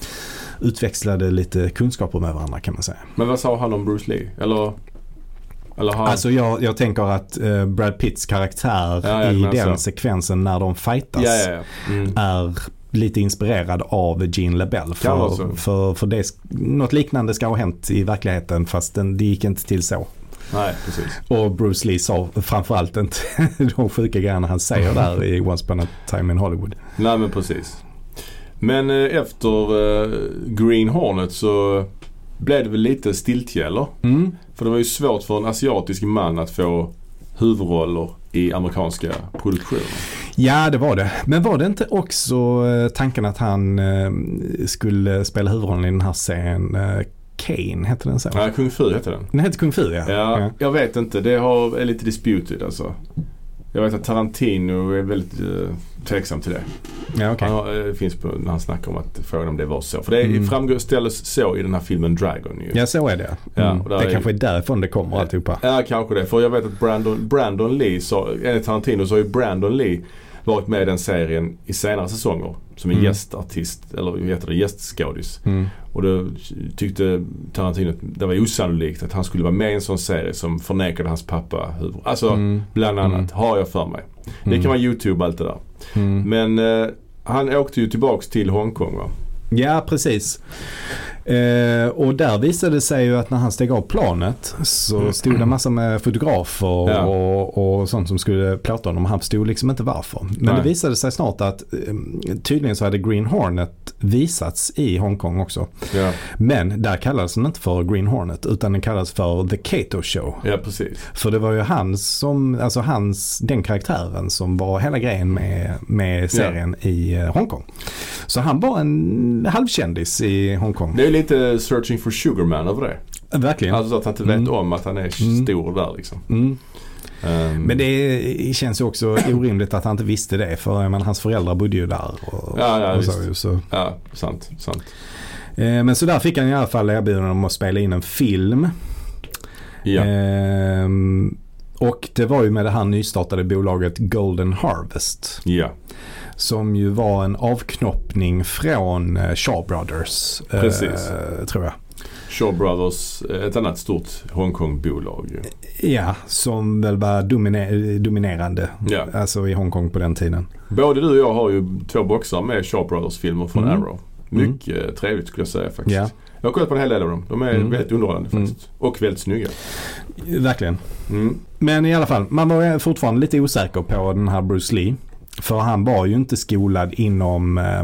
utväxlade lite kunskaper med varandra kan man säga. Men vad sa han om Bruce Lee? Eller? Eller har Alltså jag, jag tänker att eh, Brad Pitts karaktär Ja, jag i den så. sekvensen när de fightas Ja, ja, ja. Mm. är lite inspirerad av Gene LaBelle. För, för, för det, något liknande ska ha hänt i verkligheten fast den, det gick inte till så. Nej, precis. Och Bruce Lee sa framförallt inte de sjuka grejerna han säger där i Once upon a time in Hollywood. Nej, men precis. Men eh, efter eh, Green Hornet så blev det väl lite stiltje, eller? Mm. För det var ju svårt för en asiatisk man att få huvudroller i amerikanska produktioner. Ja, det var det. Men var det inte också eh, tanken att han skulle spela huvudrollen i den här serien Kane, hette den så? Nej, Kung Fu hette den. Den hette Kung Fu ja. Ja, jag vet inte. Det har, är lite disputed alltså. Jag vet att Tarantino är väldigt uh, tveksam till det. ja okej. Han eh, det finns på, när han snackar om att frågan om det var så. För det Mm. framgår ställs så i den här filmen Dragon ju. Ja, så är det. Ja, Mm. där det är- kanske är därifrån det kommer alltihopa. Ja, kanske det. För jag vet att Brandon, Brandon Lee, sa, enligt Tarantino så har ju Brandon Lee varit med i den serien i senare säsonger. Som en Mm. gästartist, eller vad heter det, gästskådis. Mm. Och då tyckte Tarantino att det var osannolikt att han skulle vara med i en sån serie som förnekade hans pappa huvud. Alltså Mm. bland annat, Mm. har jag för mig. Det Mm. kan vara YouTube och allt det där. Mm. Men eh, han åkte ju tillbaks till Hongkong va? Ja, precis. Eh, och där visade det sig ju att när han steg av planet så stod det massa med fotografer Ja. och, och sånt som skulle plåta honom. Han förstod liksom inte varför. Men Nej. det visade sig snart att eh, tydligen så hade Green Hornet visats i Hongkong också. Ja, Men där kallades den inte för Green Hornet utan den kallades för The Kato Show. ja precis. För det var ju hans som, alltså hans, den karaktären som var hela grejen med, med serien i eh, Hongkong. Så han var en halvkändis i Hongkong. Det är lite searching for Sugarman över det. Verkligen. Alltså att han inte vet Mm. om att han är Mm. stor där liksom. Mm. Ehm, Men det känns ju också orimligt att han inte visste det. För menar, hans föräldrar bodde ju där. Och, Ja, ja, och så, så. Ja, sant, sant. Eh, Men så där fick han i alla fall erbjudande om att spela in en film. Ja. Ehm, och det var ju med det här nystartade bolaget Golden Harvest. ja. Som ju var en avknoppning från eh, Shaw Brothers. eh, Precis. tror jag. Shaw Brothers, ett annat stort Hongkong-bolag. Ja, som väl var domine- dominerande. Ja. Alltså i Hongkong på den tiden. Både du och jag har ju två boxar med Shaw Brothers-filmer från Mm. Arrow. Mycket trevligt skulle jag säga faktiskt. Ja. Jag har kollat på en hel del av dem. De är Mm. väldigt underhållande Mm. faktiskt. Och väldigt snygga. Verkligen. Mm. Men i alla fall, man var fortfarande lite osäker på den här Bruce Lee. För han var ju inte skolad inom, eh,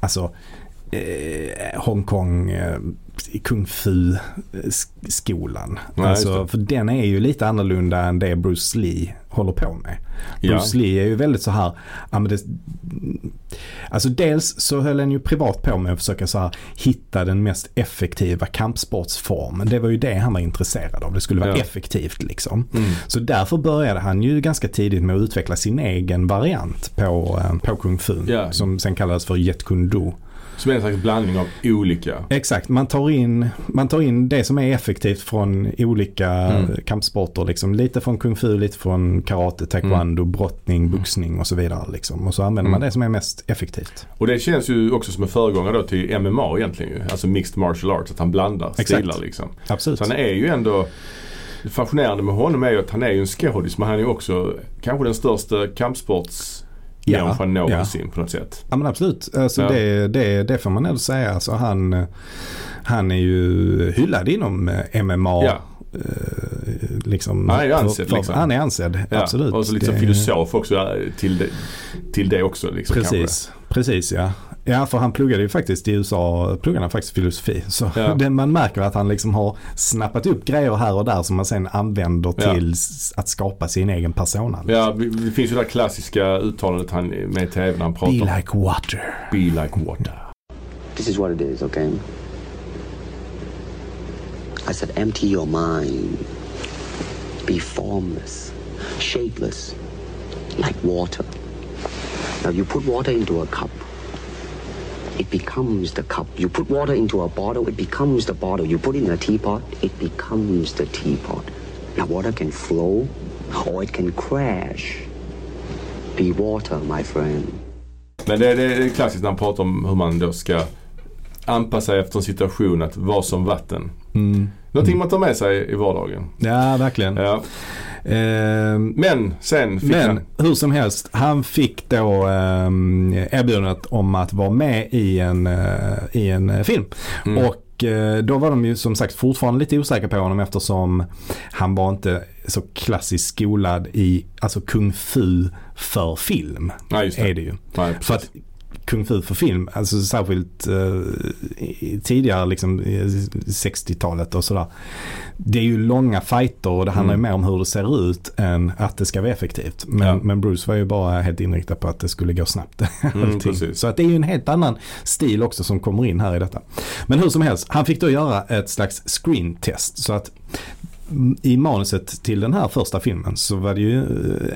alltså, eh, Hongkong eh, kung fu-skolan. Alltså, för den är ju lite annorlunda än det Bruce Lee håller på med. Ja. Bruce Lee är ju väldigt så här, ja, det, alltså dels så höll han ju privat på med att försöka så här, hitta den mest effektiva kampsportsformen. Det var ju det han var intresserad av. Det skulle vara Ja. effektivt liksom. Mm. Så därför började han ju ganska tidigt med att utveckla sin egen variant på, eh, på kung fu. Ja. Som sen kallades för Jet Kune Do. Som är en slags blandning av olika. Exakt, man tar, in, man tar in det som är effektivt från olika Mm. kampsporter. Liksom. Lite från kung fu, lite från karate, taekwondo, brottning, boxning och så vidare. Liksom. Och så använder man Mm. det som är mest effektivt. Och det känns ju också som en föregångare till MMA egentligen ju. Alltså mixed martial arts. Att han blandar Exakt. stilar liksom. Absolut. Så han är ju ändå det fascinerande med honom är ju att han är ju en skådis men han är ju också kanske den största kampsportsmänniskan Ja, någonsin på något sätt. Ja men absolut. Alltså Ja. det, det, det får man ändå säga. Alltså han, han är ju hyllad inom eh, MMA. Ja. eh, Liksom, Han är ju ansedd, liksom. Han är ansedd, Ja. absolut. Och så lite som Det- filosof också eh, till det, till det också. Liksom, Precis, precis ja. Ja för han pluggade ju faktiskt i USA, pluggade han faktiskt filosofi. Så Ja. det, man märker att han liksom har snappat upp grejer här och där som man sen använder Ja. till s- att skapa sin egen persona. kanske. Ja, det finns ju det här klassiska uttalandet han med i TV när han pratar Be like water. Be like water. This is what it is, okay? I said, empty your mind. Be formless, shapeless, like water. Now, you put water into a cup, it becomes the cup. You put water into a bottle, it becomes the bottle. You put it in a teapot, it becomes the teapot. Now, water can flow or it can crash. Be water, my friend. Men det, det är klassiskt när han pratar om hur man då ska anpassa sig efter en situation att vara som vatten. Mm. Någonting man tar med sig i vardagen. Ja, verkligen. Ja. Ehm, Men sen fick Men han... hur som helst, han fick då um, erbjudandet om att vara med i en, eh, i en eh, film. Mm. Och eh, då var de ju som sagt fortfarande lite osäkra på honom eftersom han var inte så klassiskt skolad i alltså kung fu för film. Ja, det. Är det ju. Nej, För att kung fu för film, alltså särskilt eh, tidigare liksom i 60-talet och sådär. Det är ju långa fighter och det handlar ju Mm. mer om hur det ser ut än att det ska vara effektivt. Men, Ja. men Bruce var ju bara helt inriktad på att det skulle gå snabbt. Mm. Så att det är ju en helt annan stil också som kommer in här i detta. Men hur som helst, han fick då göra ett slags screen test. Så att mm, i manuset till den här första filmen så var det ju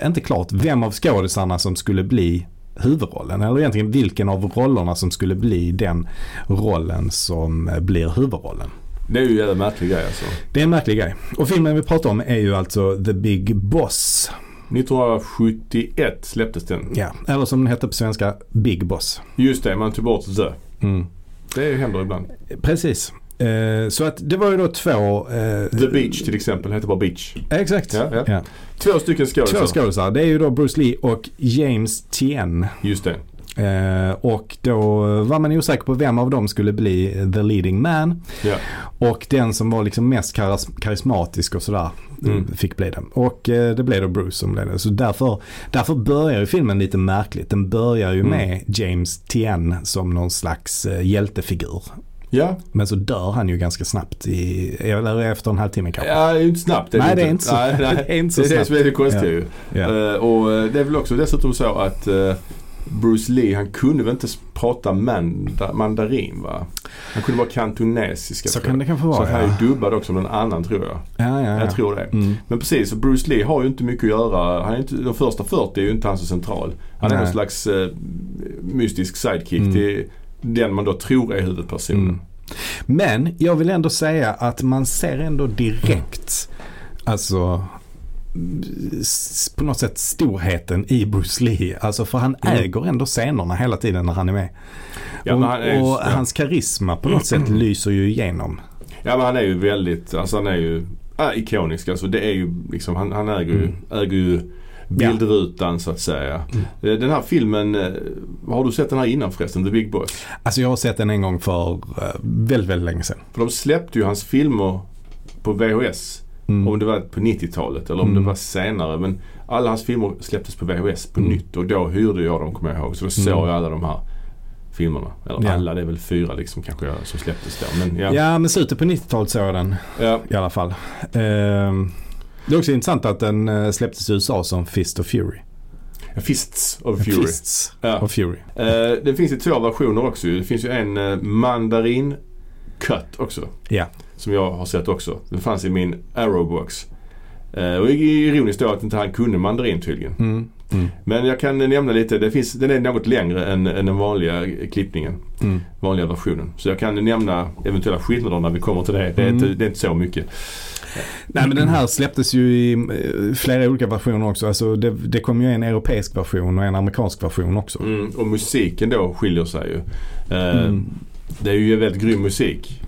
eh, inte klart vem av skådisarna som skulle bli huvudrollen. Eller egentligen vilken av rollerna som skulle bli den rollen som eh, blir huvudrollen. Det är ju en jävla märklig grej alltså. Det är en märklig grej. Och filmen vi pratar om är ju alltså The Big Boss. 1971 släpptes den. Ja, eller som den hette på svenska, Big Boss. Just det, man tog bort the. Mm. Det händer ibland. Precis. Eh, så att det var ju då två... Eh, The Beach till exempel heter bara Beach. Exakt. Ja, ja. Ja. Två stycken skådisar. Två skådisar. Det är ju då Bruce Lee och James Tien. Just det. Eh, och då var man osäker på vem av dem skulle bli the leading man. Ja. Och den som var liksom mest karis- karismatisk och sådär Mm. fick bli det. Och eh, det blev då Bruce som blev det. Så därför, därför börjar ju filmen lite märkligt. Den börjar ju Mm. med James Tien som någon slags eh, hjältefigur. Ja, Men så dör han ju ganska snabbt i, eller efter en halvtimme kanske. ja det inte snabbt. Nej, det är inte så- nej, nej. det är inte så Det är det snabbt. som är det konstiga ju. Ja. Eh, och eh, det är väl också dessutom så att eh, Bruce Lee han kunde väl inte prata manda, mandarin va? Han kunde vara kantonesiska Så kan det kanske Så vara att han är ja. ju dubbad också med en annan tror jag. Ja, ja, ja. Jag tror det. Mm. Men precis, så Bruce Lee har ju inte mycket att göra. Han är inte, de första 40 är ju inte han så central. Han är Nej. någon slags eh, mystisk sidekick Mm. till den man då tror är huvudpersonen. Mm. Men jag vill ändå säga att man ser ändå direkt, alltså på något sätt storheten i Bruce Lee. Alltså för han Mm. äger ändå scenerna hela tiden när han är med. Ja, och han är, och ja. hans karisma på något sätt lyser ju igenom. ja men han är ju väldigt, alltså han är ju ja, ikonisk. Alltså det är ju liksom, han, han äger ju, Mm. äger ju bildrutan så att säga. Eh, Den här filmen, eh, har du sett den här innan förresten? The Big Boss? Alltså jag har sett den en gång för eh, väldigt, väldigt länge sedan. För de släppte ju hans filmer på VHS. Mm. Om det var på 90-talet eller om Mm. det var senare. Men alla hans filmer släpptes på VHS på Mm. nytt och då hyrde jag dem kommer jag ihåg. Så då såg Mm. jag alla de här filmerna. Eller Ja. alla, det är väl fyra liksom kanske som släpptes då. Men ja. Ja, men slutet på 90-talet såg jag den ja. i alla fall. Ehm, det är också intressant att den eh, släpptes i USA som Fist of Fury. Fists of Fury. Fists Ja. of Fury. Eh, det finns ju två versioner också. Det finns ju en uh, mandarin cut också. Ja. Som jag har sett också. Den fanns i min Arrowbox. Uh, och ironiskt då att inte han kunde mandarin tydligen. Mm. Mm. Men jag kan nämna lite, det finns, den är något längre än, än den vanliga klippningen. Mm. Vanliga versionen. Så jag kan nämna eventuella skillnader när vi kommer till det. Det är, Mm. inte, det är inte så mycket. Nej men den här släpptes ju i eh, flera olika versioner också. Alltså det, det kom ju en europeisk version och en amerikansk version också. Mm. Och musiken då skiljer sig ju. Eh, Mm. Det är ju väldigt grym musik.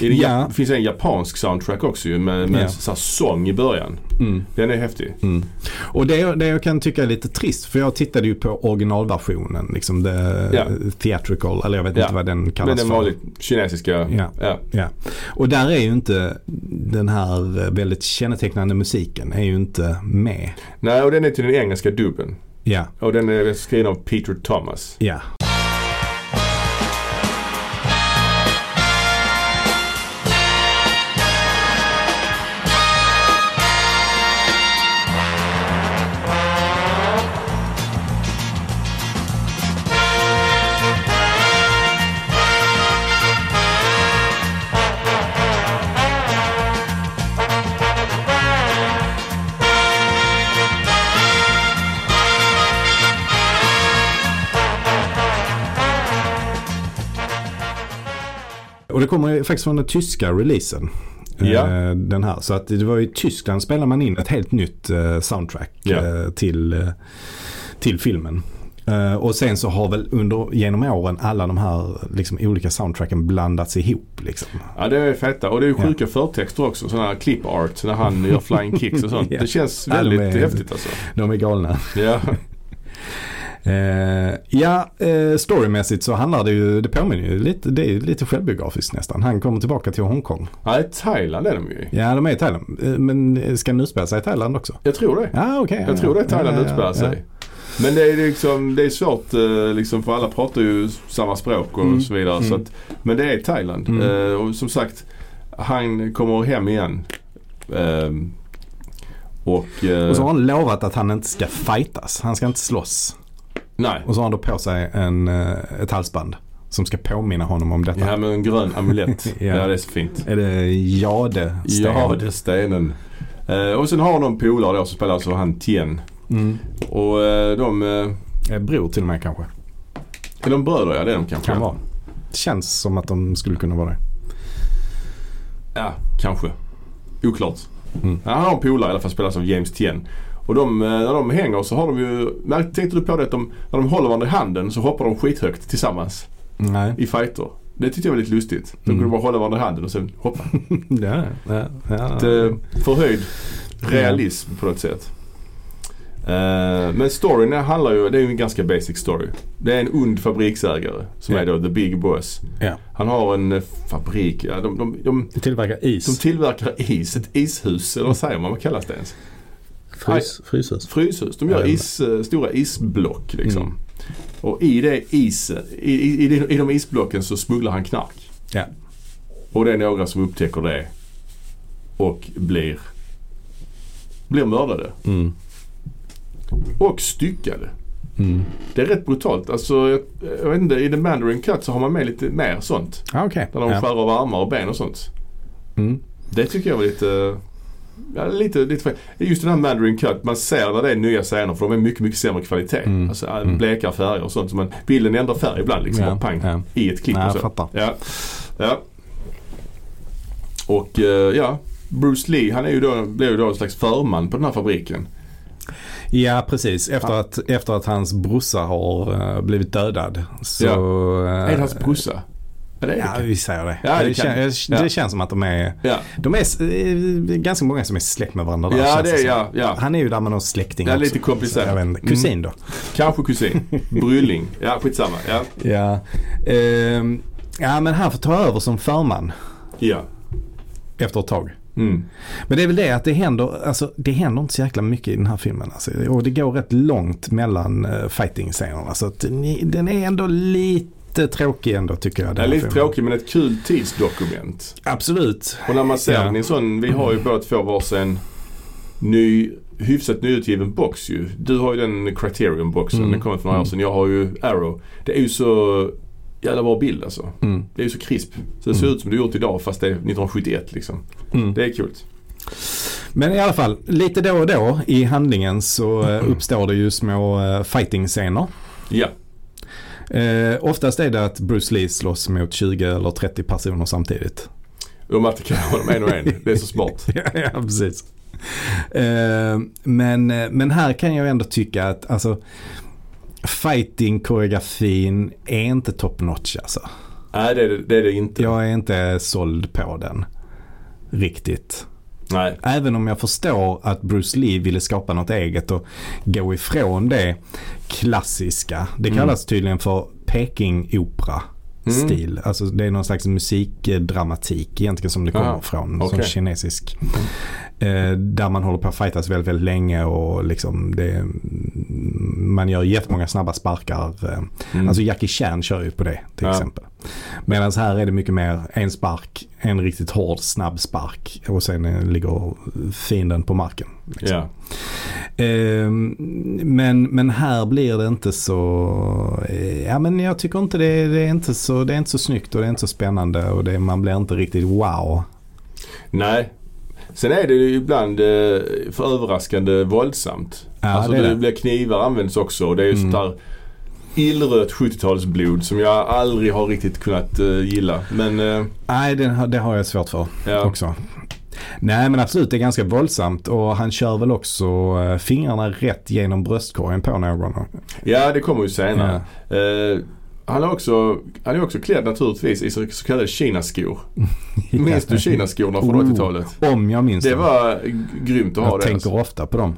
I den, Ja. Det finns en japansk soundtrack också ju med, med Ja. sång i början. Mm. Den är häftig. Mm. Och det, det jag kan tycka är lite trist för jag tittade ju på originalversionen. Liksom the Ja. theatrical eller jag vet inte vad den Men kallas den för. vanligt kinesiska. Ja. Ja. Ja. Och där är ju inte den här väldigt kännetecknande musiken är ju inte med. Nej och den är till den engelska dubben. Ja, Och den är skriven av Peter Thomas. ja. Och det kommer faktiskt från den tyska releasen. Ja. eh, Den här. Så att det var i Tyskland spelade man in ett helt nytt eh, soundtrack Ja. eh, till, till filmen. Och sen så har väl under, genom åren alla de här liksom, olika soundtracken blandats ihop. Liksom. Ja det är feta och det är ju Ja. sjuka förtexter också. Sådana här clip art när han gör flying kicks och sånt. Ja. Det känns Ja, de väldigt är- häftigt alltså. De är galna. Ja. Eh, ja, eh, storymässigt så handlar det ju, det påminner ju lite, det är lite självbiografiskt nästan. Han kommer tillbaka till Hongkong. Nej, Thailand är de ju. Ja, de är i Thailand. Eh, Men ska den utspela sig i Thailand också? Jag tror det. Ja, okej. Jag tror det är Thailand ja, utspelar ja, sig. Men det är liksom, det är svårt eh, liksom för alla pratar ju samma språk och Mm. så vidare. Så Mm. att, men det är Thailand. Mm. Eh, och som sagt, han kommer hem igen. Ehm, och, eh, Och så har han lovat att han inte ska fightas. Han ska inte slåss. Nej. Och så har han då på sig en, eh, ett halsband. Som ska påminna honom om detta. Ja med en grön amulett. Ja. ja. det är så fint. Är det Jade Ja, det är stenen. Eh, och sen har någon polare då som spelar alltså han Tien. Mm. Och eh, de, eh, Eh, Bror till och med kanske. är de bröder ja det är de kanske. Kan vara. Känns som att de skulle kunna vara det. Ja, kanske. Oklart. Mm. Ja, han har en polare i alla fall spelas av James Tien. Och de, eh, när de hänger så har de ju, tänkte du på det att de, när de håller varandra i handen så hoppar de skithögt tillsammans Nej. i fighter. Det tyckte jag var lite lustigt. De Mm. kunde bara hålla varandra i handen och sen hoppa. ja, ja, ja. Ett, eh, förhöjd realism på något sätt. Eh, men storyn handlar ju, det är ju en ganska basic story. Det är en ond fabriksägare som Ja. är då the big boss. ja. Han har en fabrik, ja, de, de, de, Tillverkar is. de tillverkar is, ett ishus eller vad säger man, vad kallas det ens? Frys, fryshus. Fryshus. De gör is, eh, stora isblock liksom. Mm. Och i det isen, i, i, i, de- isblocken så smugglar han knark. Ja. Och det är några som upptäcker det och blir, blir mördade. Mm. Och styckade. Mm. Det är rätt brutalt. Alltså, jag, jag vet inte, i The Mandarin Cut så har man med lite mer sånt. Ah, Okej. Där de Ja. skär av armar och ben och sånt. Mm. Det tycker jag var lite, ja, lite, lite fel. Just den här Mandarin Cut, man ser när det är nya scener för de är mycket, mycket sämre kvalitet. Mm. Alltså äh, Mm. blekare färger och sånt. Så man, bilden ändrar färg ibland liksom. Ja, pang. ja. I ett klipp Nej, och jag så. fattar. Ja. ja. Och eh, ja, Bruce Lee han är ju då, blev ju då en slags förman på den här fabriken. Ja, precis. Efter, att, efter att hans brorsa har eh, blivit dödad. Så, Ja. eh, Är det hans brorsa? Ja, det Ja, det. vi säger det. Ja, det det, kan- kän- ja. det känns som att de är, Ja, de är eh, ganska många som är släkt med varandra där, ja känns det är som. ja, ja. Han är ju där med någon släkting också. lite komplicerat. Kusin då? Kanske kusin. Brylling. Ja, skitsamma. Ja. Ja. Ehm, ja, men han får ta över som förman ja. efter ett tag. Mm. Men det är väl det att det händer, alltså, det händer inte så jäkla mycket i den här filmen. Alltså. Och det går rätt långt mellan uh, fighting-scenerna. Så att ni- den är ändå lite tråkig ändå tycker jag. Det den är här lite tråkigt men ett kul tidsdokument. Absolut. Och när man ser Ja. en sån, vi har ju båda två varsin ny, hyfsat nyutgiven box ju. Du har ju den Criterion-boxen, Mm. den kommer för några år Mm. sedan. Jag har ju Arrow. Det är ju så jävla bra bild alltså. Mm. Det är ju så krisp. Så det ser Mm. ut som är gjort idag fast det är 1971 liksom. Mm. Det är kul. Men i alla fall, lite då och då i handlingen så eh, uppstår det ju små eh, fighting-scener. Ja. Eh, oftast är det att Bruce Lee slåss mot 20 eller 30 personer samtidigt. De attackerar honom en och en. Det är så smart. ja, ja, precis. Eh, men, men här kan jag ändå tycka att alltså fighting-koreografin är inte top notch alltså. Nej det är det, det är det inte. Jag är inte såld på den riktigt. Nej. Även om jag förstår att Bruce Lee ville skapa något eget och gå ifrån det klassiska. Det Mm. kallas tydligen för Peking-opera. Stil. Alltså det är någon slags musikdramatik egentligen som det kommer Ah, från. okej. Som kinesisk. Eh, där man håller på att fightas väldigt, väldigt länge och liksom det, man gör jättemånga snabba sparkar. Eh, Mm. Alltså Jackie Chan kör ju på det till Ja. exempel. Medan här är det mycket mer en spark, en riktigt hård snabb spark och sen eh, ligger fienden på marken. Liksom. Ja. Ehm, men, men här blir det inte så, eh, ja men jag tycker inte det, det är inte så, det är inte så snyggt och det är inte så spännande och det, man blir inte riktigt wow. Nej. Sen är det ju ibland eh, för överraskande våldsamt. Ja, alltså det det, blir knivar används också och det är ju Mm. sånt där illrött 70-talsblod som jag aldrig har riktigt kunnat eh, gilla. Men Nej, det, har- det har jag svårt för ja. också. Nej men absolut det är ganska våldsamt och han kör väl också eh, fingrarna rätt genom bröstkorgen på någon. ja, det kommer ju senare. Eh, han är också, han är också klädd naturligtvis i så, kallade kinaskor. Minns du kinaskorna från Oh, 80-talet? Om jag minns Det det. var grymt att ha jag det. tänker Alltså. ofta på dem.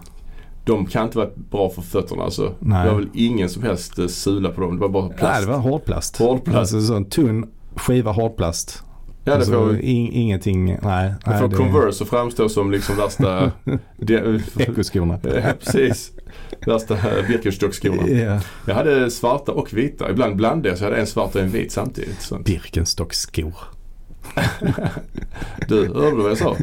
De kan inte vara bra för fötterna alltså. Nej. Det var väl ingen som helst eh, sula på dem. Det var bara plast. Nej, det var hårdplast. Hårdplast. Alltså sån tunn skiva hårdplast. Ja, det alltså, får, in, ingenting, nej. det nej får det- Converse att framstå som liksom värsta... Ekoskorna. ja, precis. Värsta Birkenstock-skorna. Ja. Jag hade svarta och vita. Ibland blandade jag så jag hade en svart och en vit samtidigt. Birkenstock-skor. Du, hörde du vad jag sa?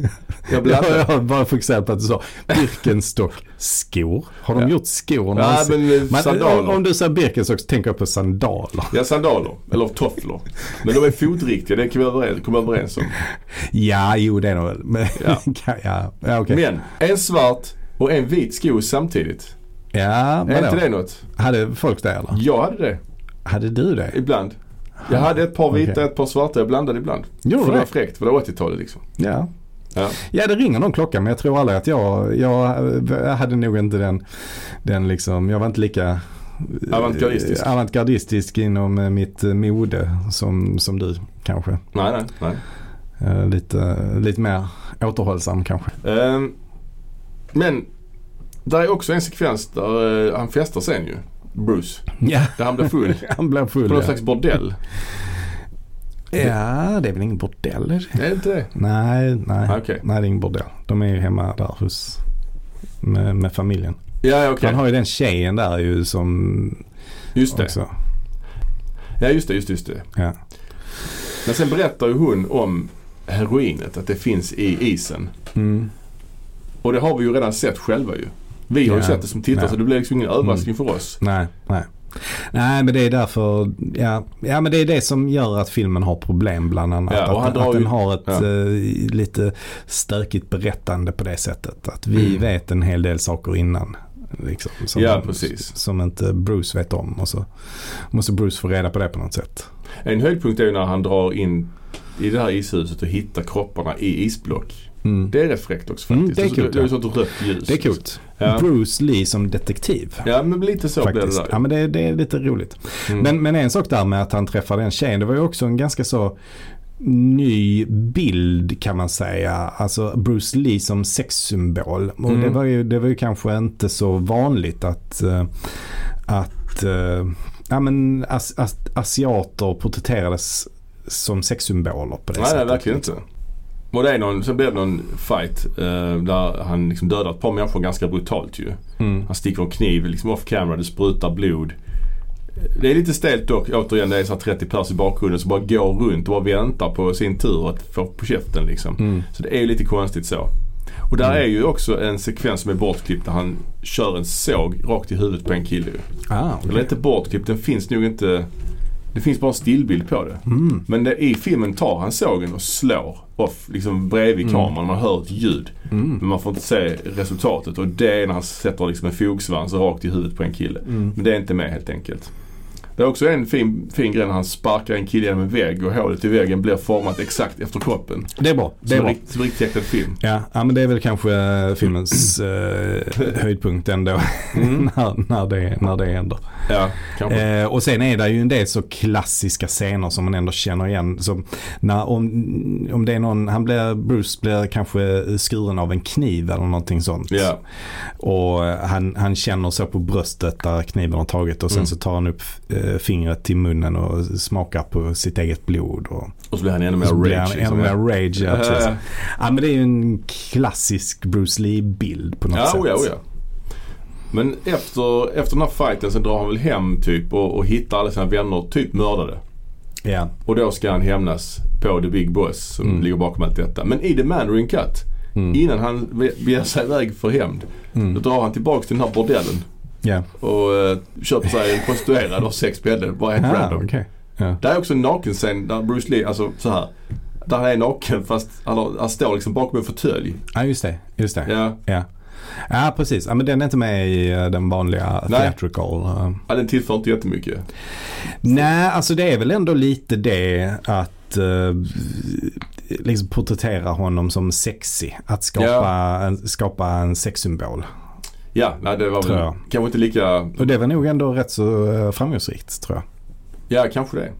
Jag blandade. jag bara fokuserat på att du sa Birkenstock-skor. Har de Ja. gjort skor Ja, någonsin? men eh, Man- sandaler. Om, du säger Birkenstock så tänker jag på sandaler. Ja, sandaler. Eller tofflor. Men de är fotriktiga, det kan vi överens, komma överens om. Ja, jo det är de väl. Men, Ja. ja, ja, okej. Men en svart och en vit sko samtidigt. Ja, Är vadå? inte det något? Hade folk det eller? Jag hade det Hade du det? ibland. Jag hade ett par vita och ett par svarta. Jag blandade ibland. Gjorde för det var fräckt. För det var 80-talet liksom. Ja. Ja. Ja, det ringer någon klocka men jag tror aldrig att jag, jag, jag hade nog inte den, den liksom, jag var inte lika Avantgardistisk. eh, avantgardistisk inom eh, mitt eh, mode som, som du kanske. Nej, nej, nej. Eh, Lite, lite mer återhållsam kanske. Ehm, men där är också en sekvens där eh, han festar sen ju. Bruce. Ja, Där han blir full. han blev full. På någon Ja. slags bordell. ja, det är väl ingen bordell? Är det? Är inte det? Nej, nej. Ah, Okej. nej, det är ingen bordell. De är ju hemma där hos, med, med familjen. Ja, okej. Han har ju den tjejen där ju som Just det. också. Ja, just det, just det, just det. Ja. Men sen berättar ju hon om heroinet. Att det finns i isen. Mm. Och det har vi ju redan sett själva ju. Vi har ju sett det som tittare så det blir liksom ingen överraskning för oss. Nej, nej. Nej men det är därför, ja, ja men det är det som gör att filmen har problem bland annat. Ja, att, att den ju- har ett ja. eh, lite stökigt berättande på det sättet. Att vi Mm. vet en hel del saker innan. Liksom, som, Ja, precis. Som inte Bruce vet om. Och så måste Bruce få reda på det på något sätt. En höjdpunkt är ju när han drar in i det här ishuset och hittar kropparna i isblock. Mm. Det är rätt fräckt också Mm, faktiskt. det är Alltså, coolt, det är sånt rött ljus. Det är coolt. Ja. Bruce Lee som detektiv. Ja men lite så blir det där. Ja men det, det är lite roligt. Mm. Men, men en sak där med att han träffar den tjejen, det var ju också en ganska så ny bild kan man säga. Alltså Bruce Lee som sexsymbol. Och Mm. det, var ju, det var ju kanske inte så vanligt att, eh, att eh, ja, men as, as, asiater porträtterades som sexsymboler på det Nej, sättet. nej verkligen inte. Och det är någon, sen blir det någon fight eh, där han liksom dödar ett par människor ganska brutalt ju. Mm. Han sticker en kniv liksom off camera, det sprutar blod. Det är lite stelt dock återigen. Det är så här 30 pers i bakgrunden som bara går runt och bara väntar på sin tur att få på käften liksom. Mm. Så det är ju lite konstigt så. Och där Mm. är ju också en sekvens som är bortklippt där han kör en såg rakt i huvudet på en kille ju. Ah, okej. Eller inte bortklippt, den finns nog inte Det finns bara en stillbild på det. Mm. Men det, i filmen tar han sågen och slår off liksom bredvid Mm. kameran. Man hör ett ljud. Mm. Men man får inte se resultatet. Och det är när han sätter liksom en fogsvans rakt i huvudet på en kille. Mm. Men det är inte med helt enkelt. Det är också en fin, fin grej när han sparkar en kille genom en vägg och hålet i väggen blir format exakt efter kroppen. Det är bra. Det är som, bra. rikt- som riktigt film. Ja, ja, men det är väl kanske eh, filmens eh, höjdpunkt ändå. Mm. när, när, det, när det händer. Ja, kanske. Eh, och sen är det ju en del så klassiska scener som man ändå känner igen. Som när, om, om det är någon, han blir, Bruce blir kanske skuren av en kniv eller någonting sånt. Ja. Och han, han känner så på bröstet där kniven har tagit och sen Mm. så tar han upp eh, fingret till munnen och smakar på sitt eget blod. Och, Och så blir han ännu mer rage. han liksom, ännu mer rage. Ja, precis. Ja, men det är ju en klassisk Bruce Lee-bild på något ja, sätt. oh ja, oh ja. Men efter, efter den här fighten så drar han väl hem typ och, och hittar alla sina vänner typ mördade. Ja. Och då ska han hämnas på The Big Boss som Mm. ligger bakom allt detta. Men i The Mandarin Cut, Mm. innan han be- beger sig iväg för hämnd, då Mm. drar han tillbaks till den här bordellen Ja. och uh, köper sig en prostituerad och sex bäddar. Bara helt Ah, random. okej. Ja. Det är också en nakenscen där Bruce Lee, alltså så här. Där han är naken fast han, har, han står liksom bakom en fåtölj. ja, just det. Just det. Ja. Ja. Ja, precis. Ja, men den är inte med i eh, den vanliga Nej. theatrical. eh. ja, den tillför inte jättemycket. Nej, alltså det är väl ändå lite det att uh, liksom porträttera honom som sexig. Att skapa, Ja. en, skapa en sexsymbol. Ja, nej det var Tror väl jag. kanske inte lika, Och det var nog ändå rätt så eh, framgångsrikt tror jag. ja kanske det.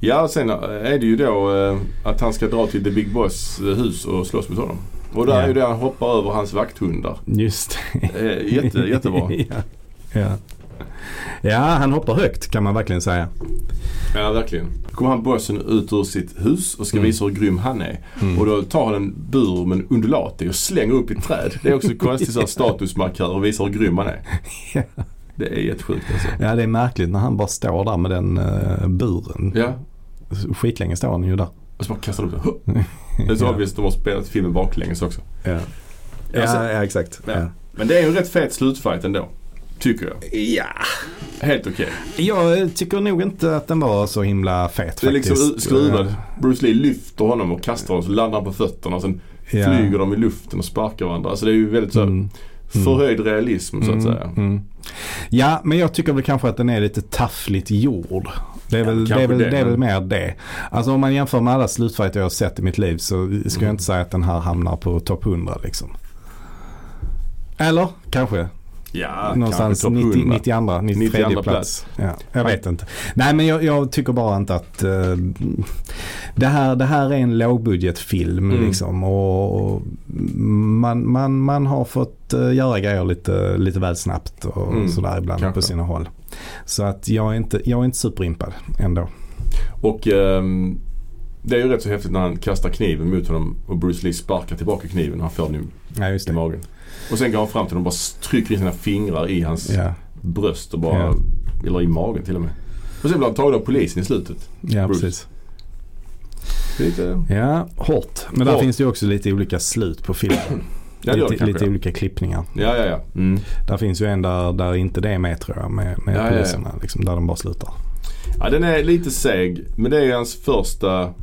Ja, sen är det ju då eh, att han ska dra till The Big Boss eh, hus och slåss mot honom. Och där Ja. är ju det han hoppar över hans vakthundar. Just det. Eh, Jätte, jättebra. ja. Ja. Ja, han hoppar högt kan man verkligen säga. Ja, verkligen. Då kommer han bossen ut ur sitt hus och ska Mm. visa hur grym han är. Mm. Och då tar han en bur med en undulat och slänger upp i ett träd. Det är också en konstig här statusmarkör och visar hur grym han är. Ja. Det är jättesjukt alltså. Ja, det är märkligt när han bara står där med den uh, buren. Ja. Skitlänge står han ju där. Och så bara kastar upp den. Det är så obvious att de har spelat filmen baklänges också. Ja, Alltså- ja, ja exakt. Ja. Men det är ju en rätt fet slutfight ändå. Tycker jag. Ja. Helt okej. Jag tycker nog inte att den var så himla fet Det är faktiskt. liksom skruvad. Bruce Lee lyfter honom och kastar honom så landar han på fötterna och sen Ja. flyger de i luften och sparkar varandra. Alltså det är ju väldigt så här Mm. Mm. förhöjd realism så att säga. Mm, mm. Ja, men jag tycker väl kanske att den är lite taffligt gjord. Det är, Ja, väl, det, kanske är väl, det, det är väl mer det. Alltså om man jämför med alla slutfighter jag har sett i mitt liv så ska jag Mm. inte säga att den här hamnar på topp 100 liksom. Eller kanske Ja, någonstans kanske topp 90, 100. 92, 93 92 plats. Ja, jag vet inte. Nej men jag, jag tycker bara inte att eh, det, här, det här är en lågbudgetfilm Mm. liksom. Och, och man, man, man har fått eh, göra grejer lite, lite väl snabbt och Mm, sådär ibland kanske. på sina håll. Så att jag är inte, jag är inte superimpad ändå. Och ehm, det är ju rätt så häftigt när han kastar kniven mot honom och Bruce Lee sparkar tillbaka kniven och han får den i- Ja i magen. Och sen går han fram till honom och bara trycker in sina fingrar i hans Ja, bröst och bara, Ja. eller i magen till och med. Och sen blir han tagen av polisen i slutet. ja Bruce. precis. Lite, Ja, hårt. Men där Hårt. finns det ju också lite olika slut på filmen. ja lite, kanske. lite olika klippningar. Ja, ja, ja. Mm. Där finns ju en där, där inte det är med tror jag med, med Ja, ja, ja. poliserna. Liksom, där de bara slutar. Ja, den är lite seg. Men det är hans första,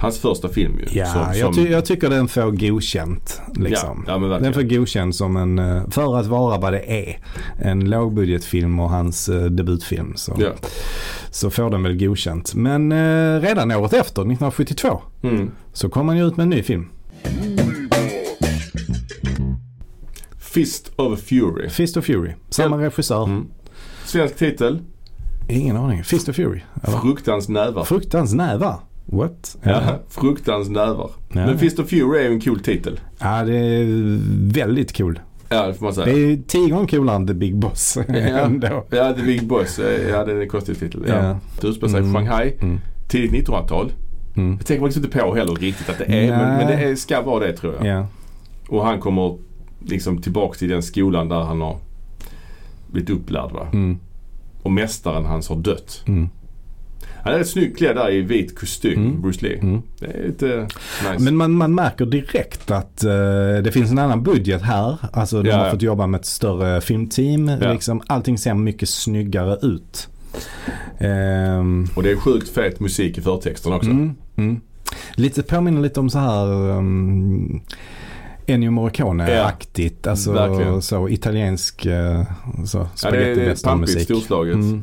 hans första film ju. Ja, Som- jag, som- ty- jag tycker den får godkänt. Liksom. Ja, ja den får godkänt som en, eh, för att vara vad det är. En lågbudgetfilm och hans eh, debutfilm. Så, Ja. så får den väl godkänt. Men eh, redan året efter, 1972, Mm. så kom han ju ut med en ny film. Fist of Fury. Fist of Fury. Samma regissör. Mm. Svensk titel. Ingen aning. Fist of Fury. Eller? Fruktans nävar. Fruktans nävar. What? Ja, fruktans nävar. Ja. Men Fist of Fury är ju en cool titel. Ja, det är väldigt cool. Ja, det får man Det säga. är ju tio gånger coolare än The Big Boss. ändå. Ja, The Big Boss. eh, Ja, det är en konstig titel. Ja. Ja. Det utspelar sig i Mm. Shanghai. Mm. Tidigt 1900-tal. Mm. Jag tänker faktiskt inte på heller riktigt att det är. Men, men det är, ska vara det tror jag. Ja. Och han kommer liksom tillbaks till den skolan där han har blivit upplärd va. Mm. Och mästaren hans har dött. Mm. Han är snyggt klädd där i vit kostym, Mm. Bruce Lee. Mm. Det är lite nice. Men man, man märker direkt att eh, det finns en annan budget här. Alltså de Ja, har ja. fått jobba med ett större filmteam. Ja. Liksom, allting ser mycket snyggare ut. Ehm, Och det är sjukt fet musik i förtexterna också. mm, mm. Lite påminner lite om så här um, Ennio Morricone-aktigt. alltså verkligen. så italiensk uh, så, Ja, det spaghetti är pampigt, storslaget. Mm.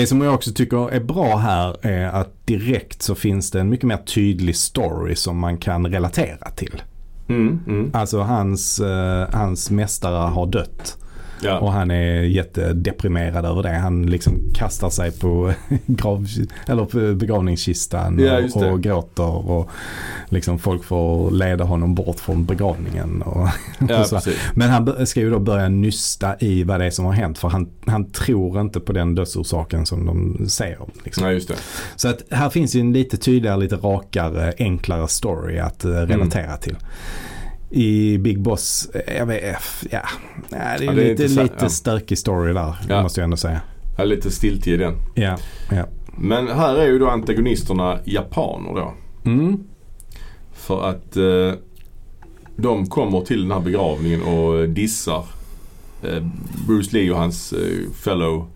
Det som jag också tycker är bra här är att direkt så finns det en mycket mer tydlig story som man kan relatera till. Mm, mm. Alltså hans, eh, hans mästare har dött och Ja. han är jättedeprimerad över det. Han liksom kastar sig på, grav, eller på begravningskistan Ja, och, och gråter och liksom folk får leda honom bort från begravningen. Och, ja, och. Men han ska ju då börja nysta i vad det är som har hänt för han, han tror inte på den dödsorsaken som de säger. Liksom. Ja. Så att här finns ju en lite tydligare, lite rakare, enklare story att eh, relatera Mm. till. I Big Boss, eh, jag vet, ja, nej, det är, Ja, det är lite, lite ja. stökig story där, Ja. måste jag ändå säga. Är lite stiltje i den. Ja, ja. Men här är ju då antagonisterna japaner då. Mm. För att eh, de kommer till den här begravningen och dissar eh, Bruce Lee och hans eh, fellow,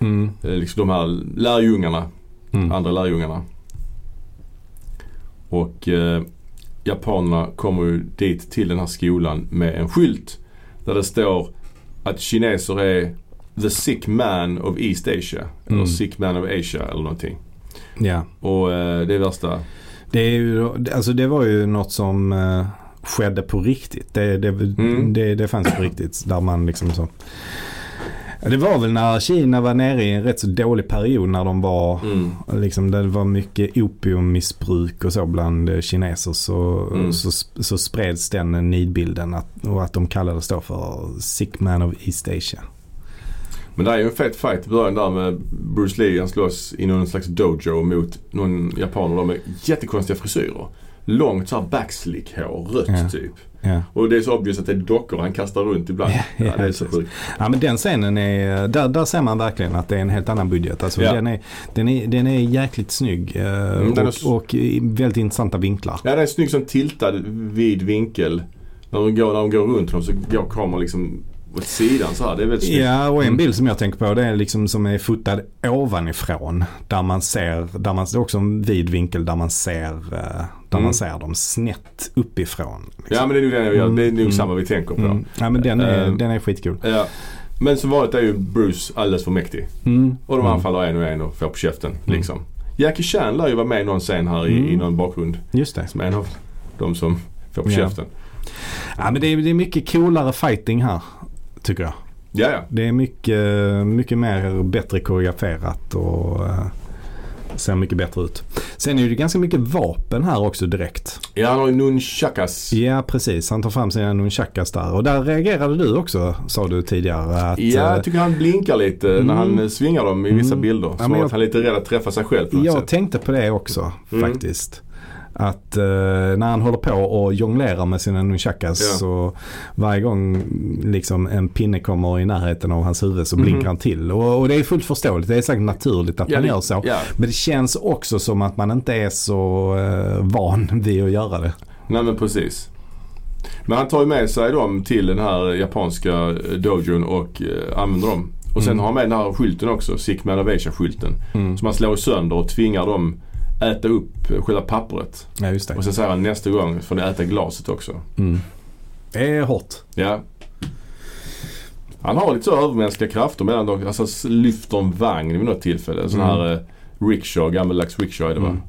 Mm. eh, liksom de här lärjungarna, Mm. andra lärjungarna. Och eh, japanerna kommer ju dit till den här skolan med en skylt där det står att kineser är the sick man of East Asia. Eller Mm. sick man of Asia eller någonting. ja. Och eh, det är värsta Det, är ju, alltså det var ju något som eh, skedde på riktigt. Det, det, Mm. det, det fanns på riktigt. Där man liksom så. Ja, Det var väl när Kina var nere i en rätt så dålig period när de var mm, Liksom det var mycket opiummissbruk och så bland eh, kineser så, Mm. så, så spreds den nidbilden att, och att de kallades då för Sick Man of East Asia. Men det är ju en fet fight i början där med Bruce Lee. Han slåss i någon slags dojo mot någon japaner med jättekonstiga frisyrer. Långt såhär backslick-hår, rött Ja. typ. Ja. Och det är så obvious att det är dockor han kastar runt ibland. Ja, Ja, ja, det är så sjukt. ja men den scenen är, där, där ser man verkligen att det är en helt annan budget. Alltså Ja. den, är, den, är, den är jäkligt snygg eh, Mm, den är och, och väldigt intressanta vinklar. Ja, den är snygg som tiltad vid vinkel. När de går, när de går runt dem så går kameran liksom åt sidan så här. Det är väldigt snyggt. Ja, och en Mm. bild som jag tänker på det är liksom som är fotad ovanifrån. Där man ser, där man, också en vid vinkel där man ser, eh, där Mm. man ser dem snett uppifrån. liksom. Ja, men det är nog den jag gör. Det är nog Mm. samma vi tänker på. Mm. Ja men den är, Ehm. den är skitcool. Ja. Men som vanligt är ju Bruce alldeles för mäktig. Mm. Och de Mm. anfaller en och en och får på käften. Liksom. Jackie Chan lär ju vara med i någon scen här i, Mm. i någon bakgrund. Just det. Som en av de som får på Ja. käften. Ja men det är, det är mycket coolare fighting här. Tycker jag. Ja, ja. Det är mycket, mycket mer bättre koreograferat och eh, ser mycket bättre ut. Sen är det ganska mycket vapen här också direkt. Ja, han har ju nunchakas. Ja precis, han tar fram sina nunchakas där. Och där reagerade du också sa du tidigare. Att, Ja, eh, jag tycker han blinkar lite när Mm. han eh, svingar dem i vissa Mm. bilder. Ja, Som men jag- att han är lite rädd att träffa sig själv på något Jag sätt. tänkte på det också Mm. faktiskt. Att eh, när han håller på och jonglerar med sina nunchakas Ja. så varje gång liksom en pinne kommer i närheten av hans huvud så Mhm. blinkar han till. Och, och det är fullt förståeligt. Det är säkert naturligt att Ja, man gör så. Ja. Men det känns också som att man inte är så eh, van vid att göra det. Nej men precis. Men han tar ju med sig dem till den här japanska eh, dojon och eh, använder dem. Och sen Mm. har han med den här skylten också, Sick Man of Asia-skylten. Som han slår sönder och tvingar dem äta upp själva pappret. Ja just det. Och sen säger han nästa gång får ni äta glaset också. Mm. Det är hårt. Ja. Han har lite så övermänskliga krafter mellan dem. Alltså lyfter en vagn vid något tillfälle. En sån Mm. här eh, rickshaw, gammaldags rickshaw är det va? Mm.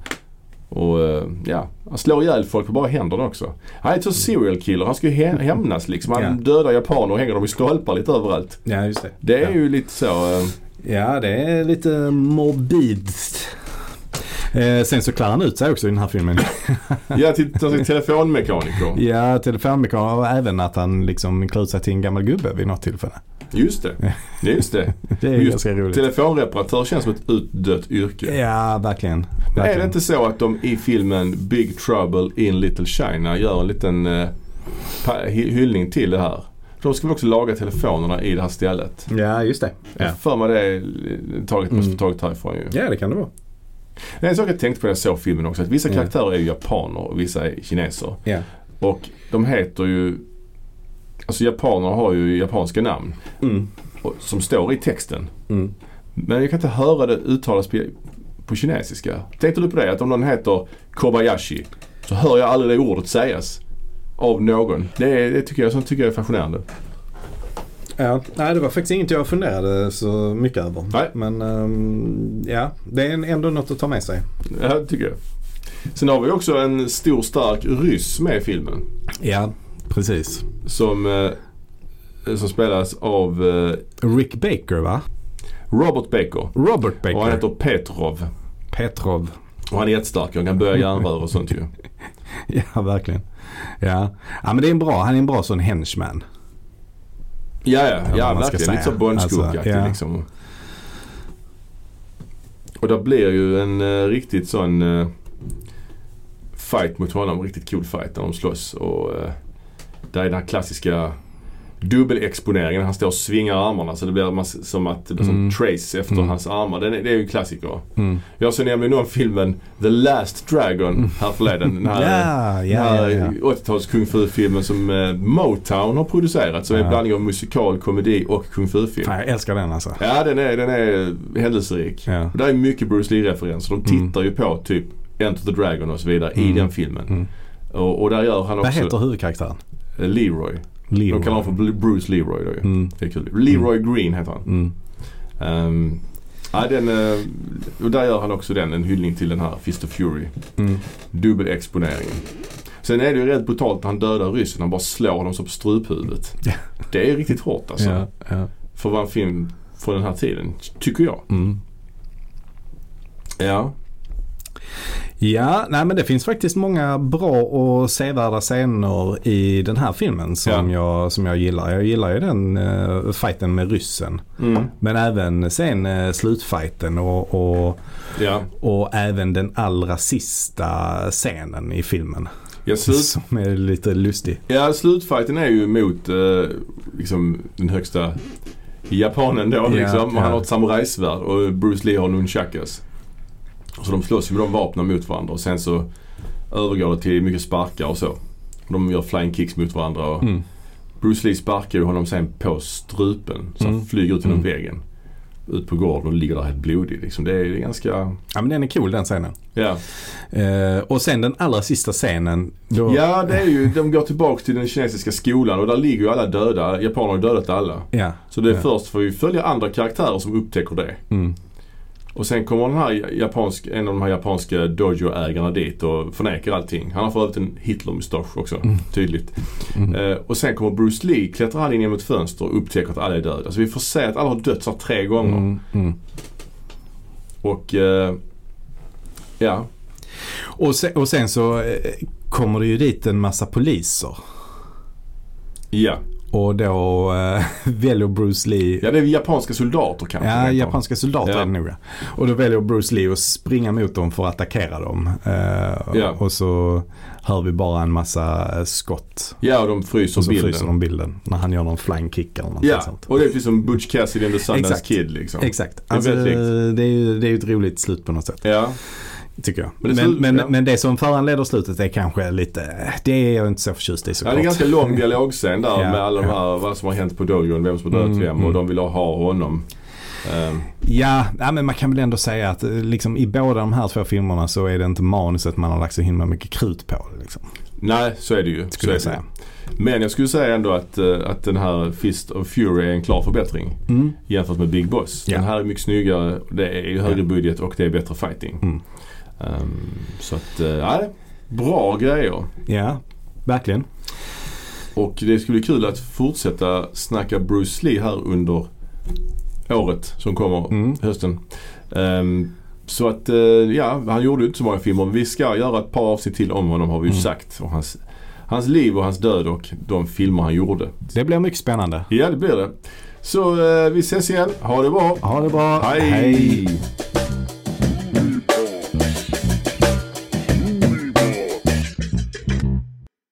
Och eh, ja, han slår ihjäl folk på bara händerna också. Han är ett så serial killer. Han ska ju hä- hämnas liksom. Han Ja. dödar japaner och hänger dem i stolpar lite överallt. Ja just det. Det är ja. ju lite så. eh, Ja det är lite morbidt. Eh, sen så klär han ut sig också i den här filmen. Ja, till, till telefonmekaniker. ja, telefonmekaniker och även att han liksom klär ut sig till en gammal gubbe vid något tillfälle. Just det. Just det. Det är Just ganska roligt. Telefonreparatör känns som ett utdött yrke. Ja, verkligen. Men är det verkligen. inte så att de i filmen Big Trouble in Little China gör en liten eh, hyllning till det här? De ska väl också laga telefonerna i det här stället? Ja, just det. Ja. för mig det är taget, Mm. taget härifrån ju. ja, det kan det vara. Det är en sak jag tänkte på när jag såg filmen också. Att vissa karaktärer är ju japaner och vissa är kineser. Ja. Och de heter ju Alltså japaner har ju japanska namn Mm. som står i texten. Mm. Men jag kan inte höra det uttalas på, på kinesiska. Tänkte du på det? Att om någon heter Kobayashi så hör jag aldrig det ordet sägas av någon. Det, är, det tycker jag, sånt tycker jag är fascinerande. Ja, nej det var faktiskt inget jag funderade så mycket över. Nej. Men ehm, ja, det är ändå något att ta med sig. Ja, det tycker jag. Sen har vi också en stor stark ryss med i filmen. Ja, precis. Som, eh, som spelas av eh, Rick Baker va? Robert Baker. Robert Baker. Och han heter Petrov. Petrov. Och han är jättestark. Han kan böja järnrör och sånt ju. Ja, verkligen. Ja. ja, men det är en bra, han är en bra sån henchman. Ja, ja, ja verkligen. Lite så säga. Bondskugaktig Alltså, ja. liksom. Och det blir ju en uh, riktigt sån uh, fight mot honom. Riktigt cool fight när de slåss. Och uh, där är den här klassiska dubbelexponeringen. Han står och svingar armarna så det blir som att det blir Mm. som trace efter Mm. hans armar. Den är, det är ju en klassiker. Mm. Jag såg nämligen någon filmen The Last Dragon härförleden. Den här, ja. den här 80-tals kung fu-filmen som eh, Motown har producerat. Som är en blandning av musikal, komedi och kung fu-film. Jag älskar den alltså. Ja, den är, den är händelserik. Ja. Och där är mycket Bruce Lee-referenser. De Mm. tittar ju på typ Enter the Dragon och så vidare i Mm. den filmen. Mm. Och, och där gör han Vad också heter huvudkaraktären? Leroy. Leroy. De kallar honom för Bruce Leroy då ju. Mm. Det är kul. Leroy Green heter han. Mm. Um, ja, den, eh, och där gör han också den, en hyllning till den här Fist of Fury. Mm. Dubbelexponeringen. Sen är det ju rätt brutalt när han dödar ryssen. Han bara slår honom så på struphuvudet. Det är riktigt hårt alltså. Ja, ja. För att vara en film från den här tiden, tycker jag. Mm. Ja. Ja, nej men det finns faktiskt många bra och sevärda scener i den här filmen som, jag, som jag gillar. Jag gillar ju den uh, fighten med ryssen. Mm. Men även sen uh, slutfighten och, och, Ja. och även den allra sista scenen i filmen. Ja, slut, Som är lite lustig. ja, slutfighten är ju mot eh, liksom den högsta japanen då Ja, liksom. Ja. Han har ett samurajsvärd och Bruce Lee har nunchakas. Så de slåss ju med de vapnen mot varandra och sen så övergår det till mycket sparkar och så. De gör flying kicks mot varandra och Mm. Bruce Lee sparkar ju honom sen på strupen så han Mm. flyger ut genom Mm. väggen. Ut på gården och ligger där helt blodig liksom. Det är ganska, Ja men den är cool den scenen. ja. Eh, och sen den allra sista scenen. Då, Ja det är ju, de går tillbaks till den kinesiska skolan och där ligger ju alla döda. Japaner har dödat alla. ja. Så det är Ja. först får vi följa andra karaktärer som upptäcker det. Mm. Och sen kommer den här japansk, en av de här japanska dojo-ägarna dit och förnekar allting. Han har för övrigt en Hitler-mustasch också, Mm. tydligt. Mm. Eh, och sen kommer Bruce Lee, klättrar han in genom ett fönster och upptäcker att alla är döda. Så vi får se att alla har dött så tre gånger. Mm. Mm. Och eh, ja, Och, sen, och sen så eh, kommer det ju dit en massa poliser. ja. Och då eh, väljer Bruce Lee Ja det är japanska soldater kanske. Ja, japanska soldater Ja. är det nog ja. Och då väljer Bruce Lee att springa mot dem för att attackera dem. Eh, Ja. Och så hör vi bara en massa skott. Ja och de fryser Och så bilden. fryser de bilden när han gör någon flying kick eller något Ja, sånt. och det är precis som Butch Cassidy and the Sundance Exakt. Kid liksom. Exakt. är Alltså, det, är ju, det är ju ett roligt slut på något sätt. Ja, Tycker jag. Men Men det slut- men, ja. men det som föranleder slutet är kanske lite, det är jag inte så förtjust i ja såklart. det är en ganska lång dialogscen där Ja, med alla de ja. här, vad som har hänt på dojon, vem som har dödat Mm, vem mm. och de vill ha honom. Ehm, Ja, nej, men man kan väl ändå säga att eh, liksom, i båda de här två filmerna så är det inte manuset man har lagt så himla mycket krut på. Liksom, nej, så är det ju. Så skulle jag säga. Men jag skulle säga ändå att, eh, att den här Fist of Fury är en klar förbättring Mm. jämfört med Big Boss. Ja. Den här är mycket snyggare, det är högre Ja. budget och det är bättre fighting. Mm. Ehm, så att, uh, ja, bra grejer. Ja, verkligen. Och det skulle bli kul att fortsätta snacka Bruce Lee här under året som kommer, Mm. hösten. Ehm, Så att eh, ja, han gjorde ju inte så många filmer. Men vi ska göra ett par avsnitt till om honom har vi ju Mm. sagt. Och hans, hans liv och hans död och de filmer han gjorde. Det blir mycket spännande. Ja det blir det. Så eh, vi ses igen. Ha det bra. Ha det bra. Hej.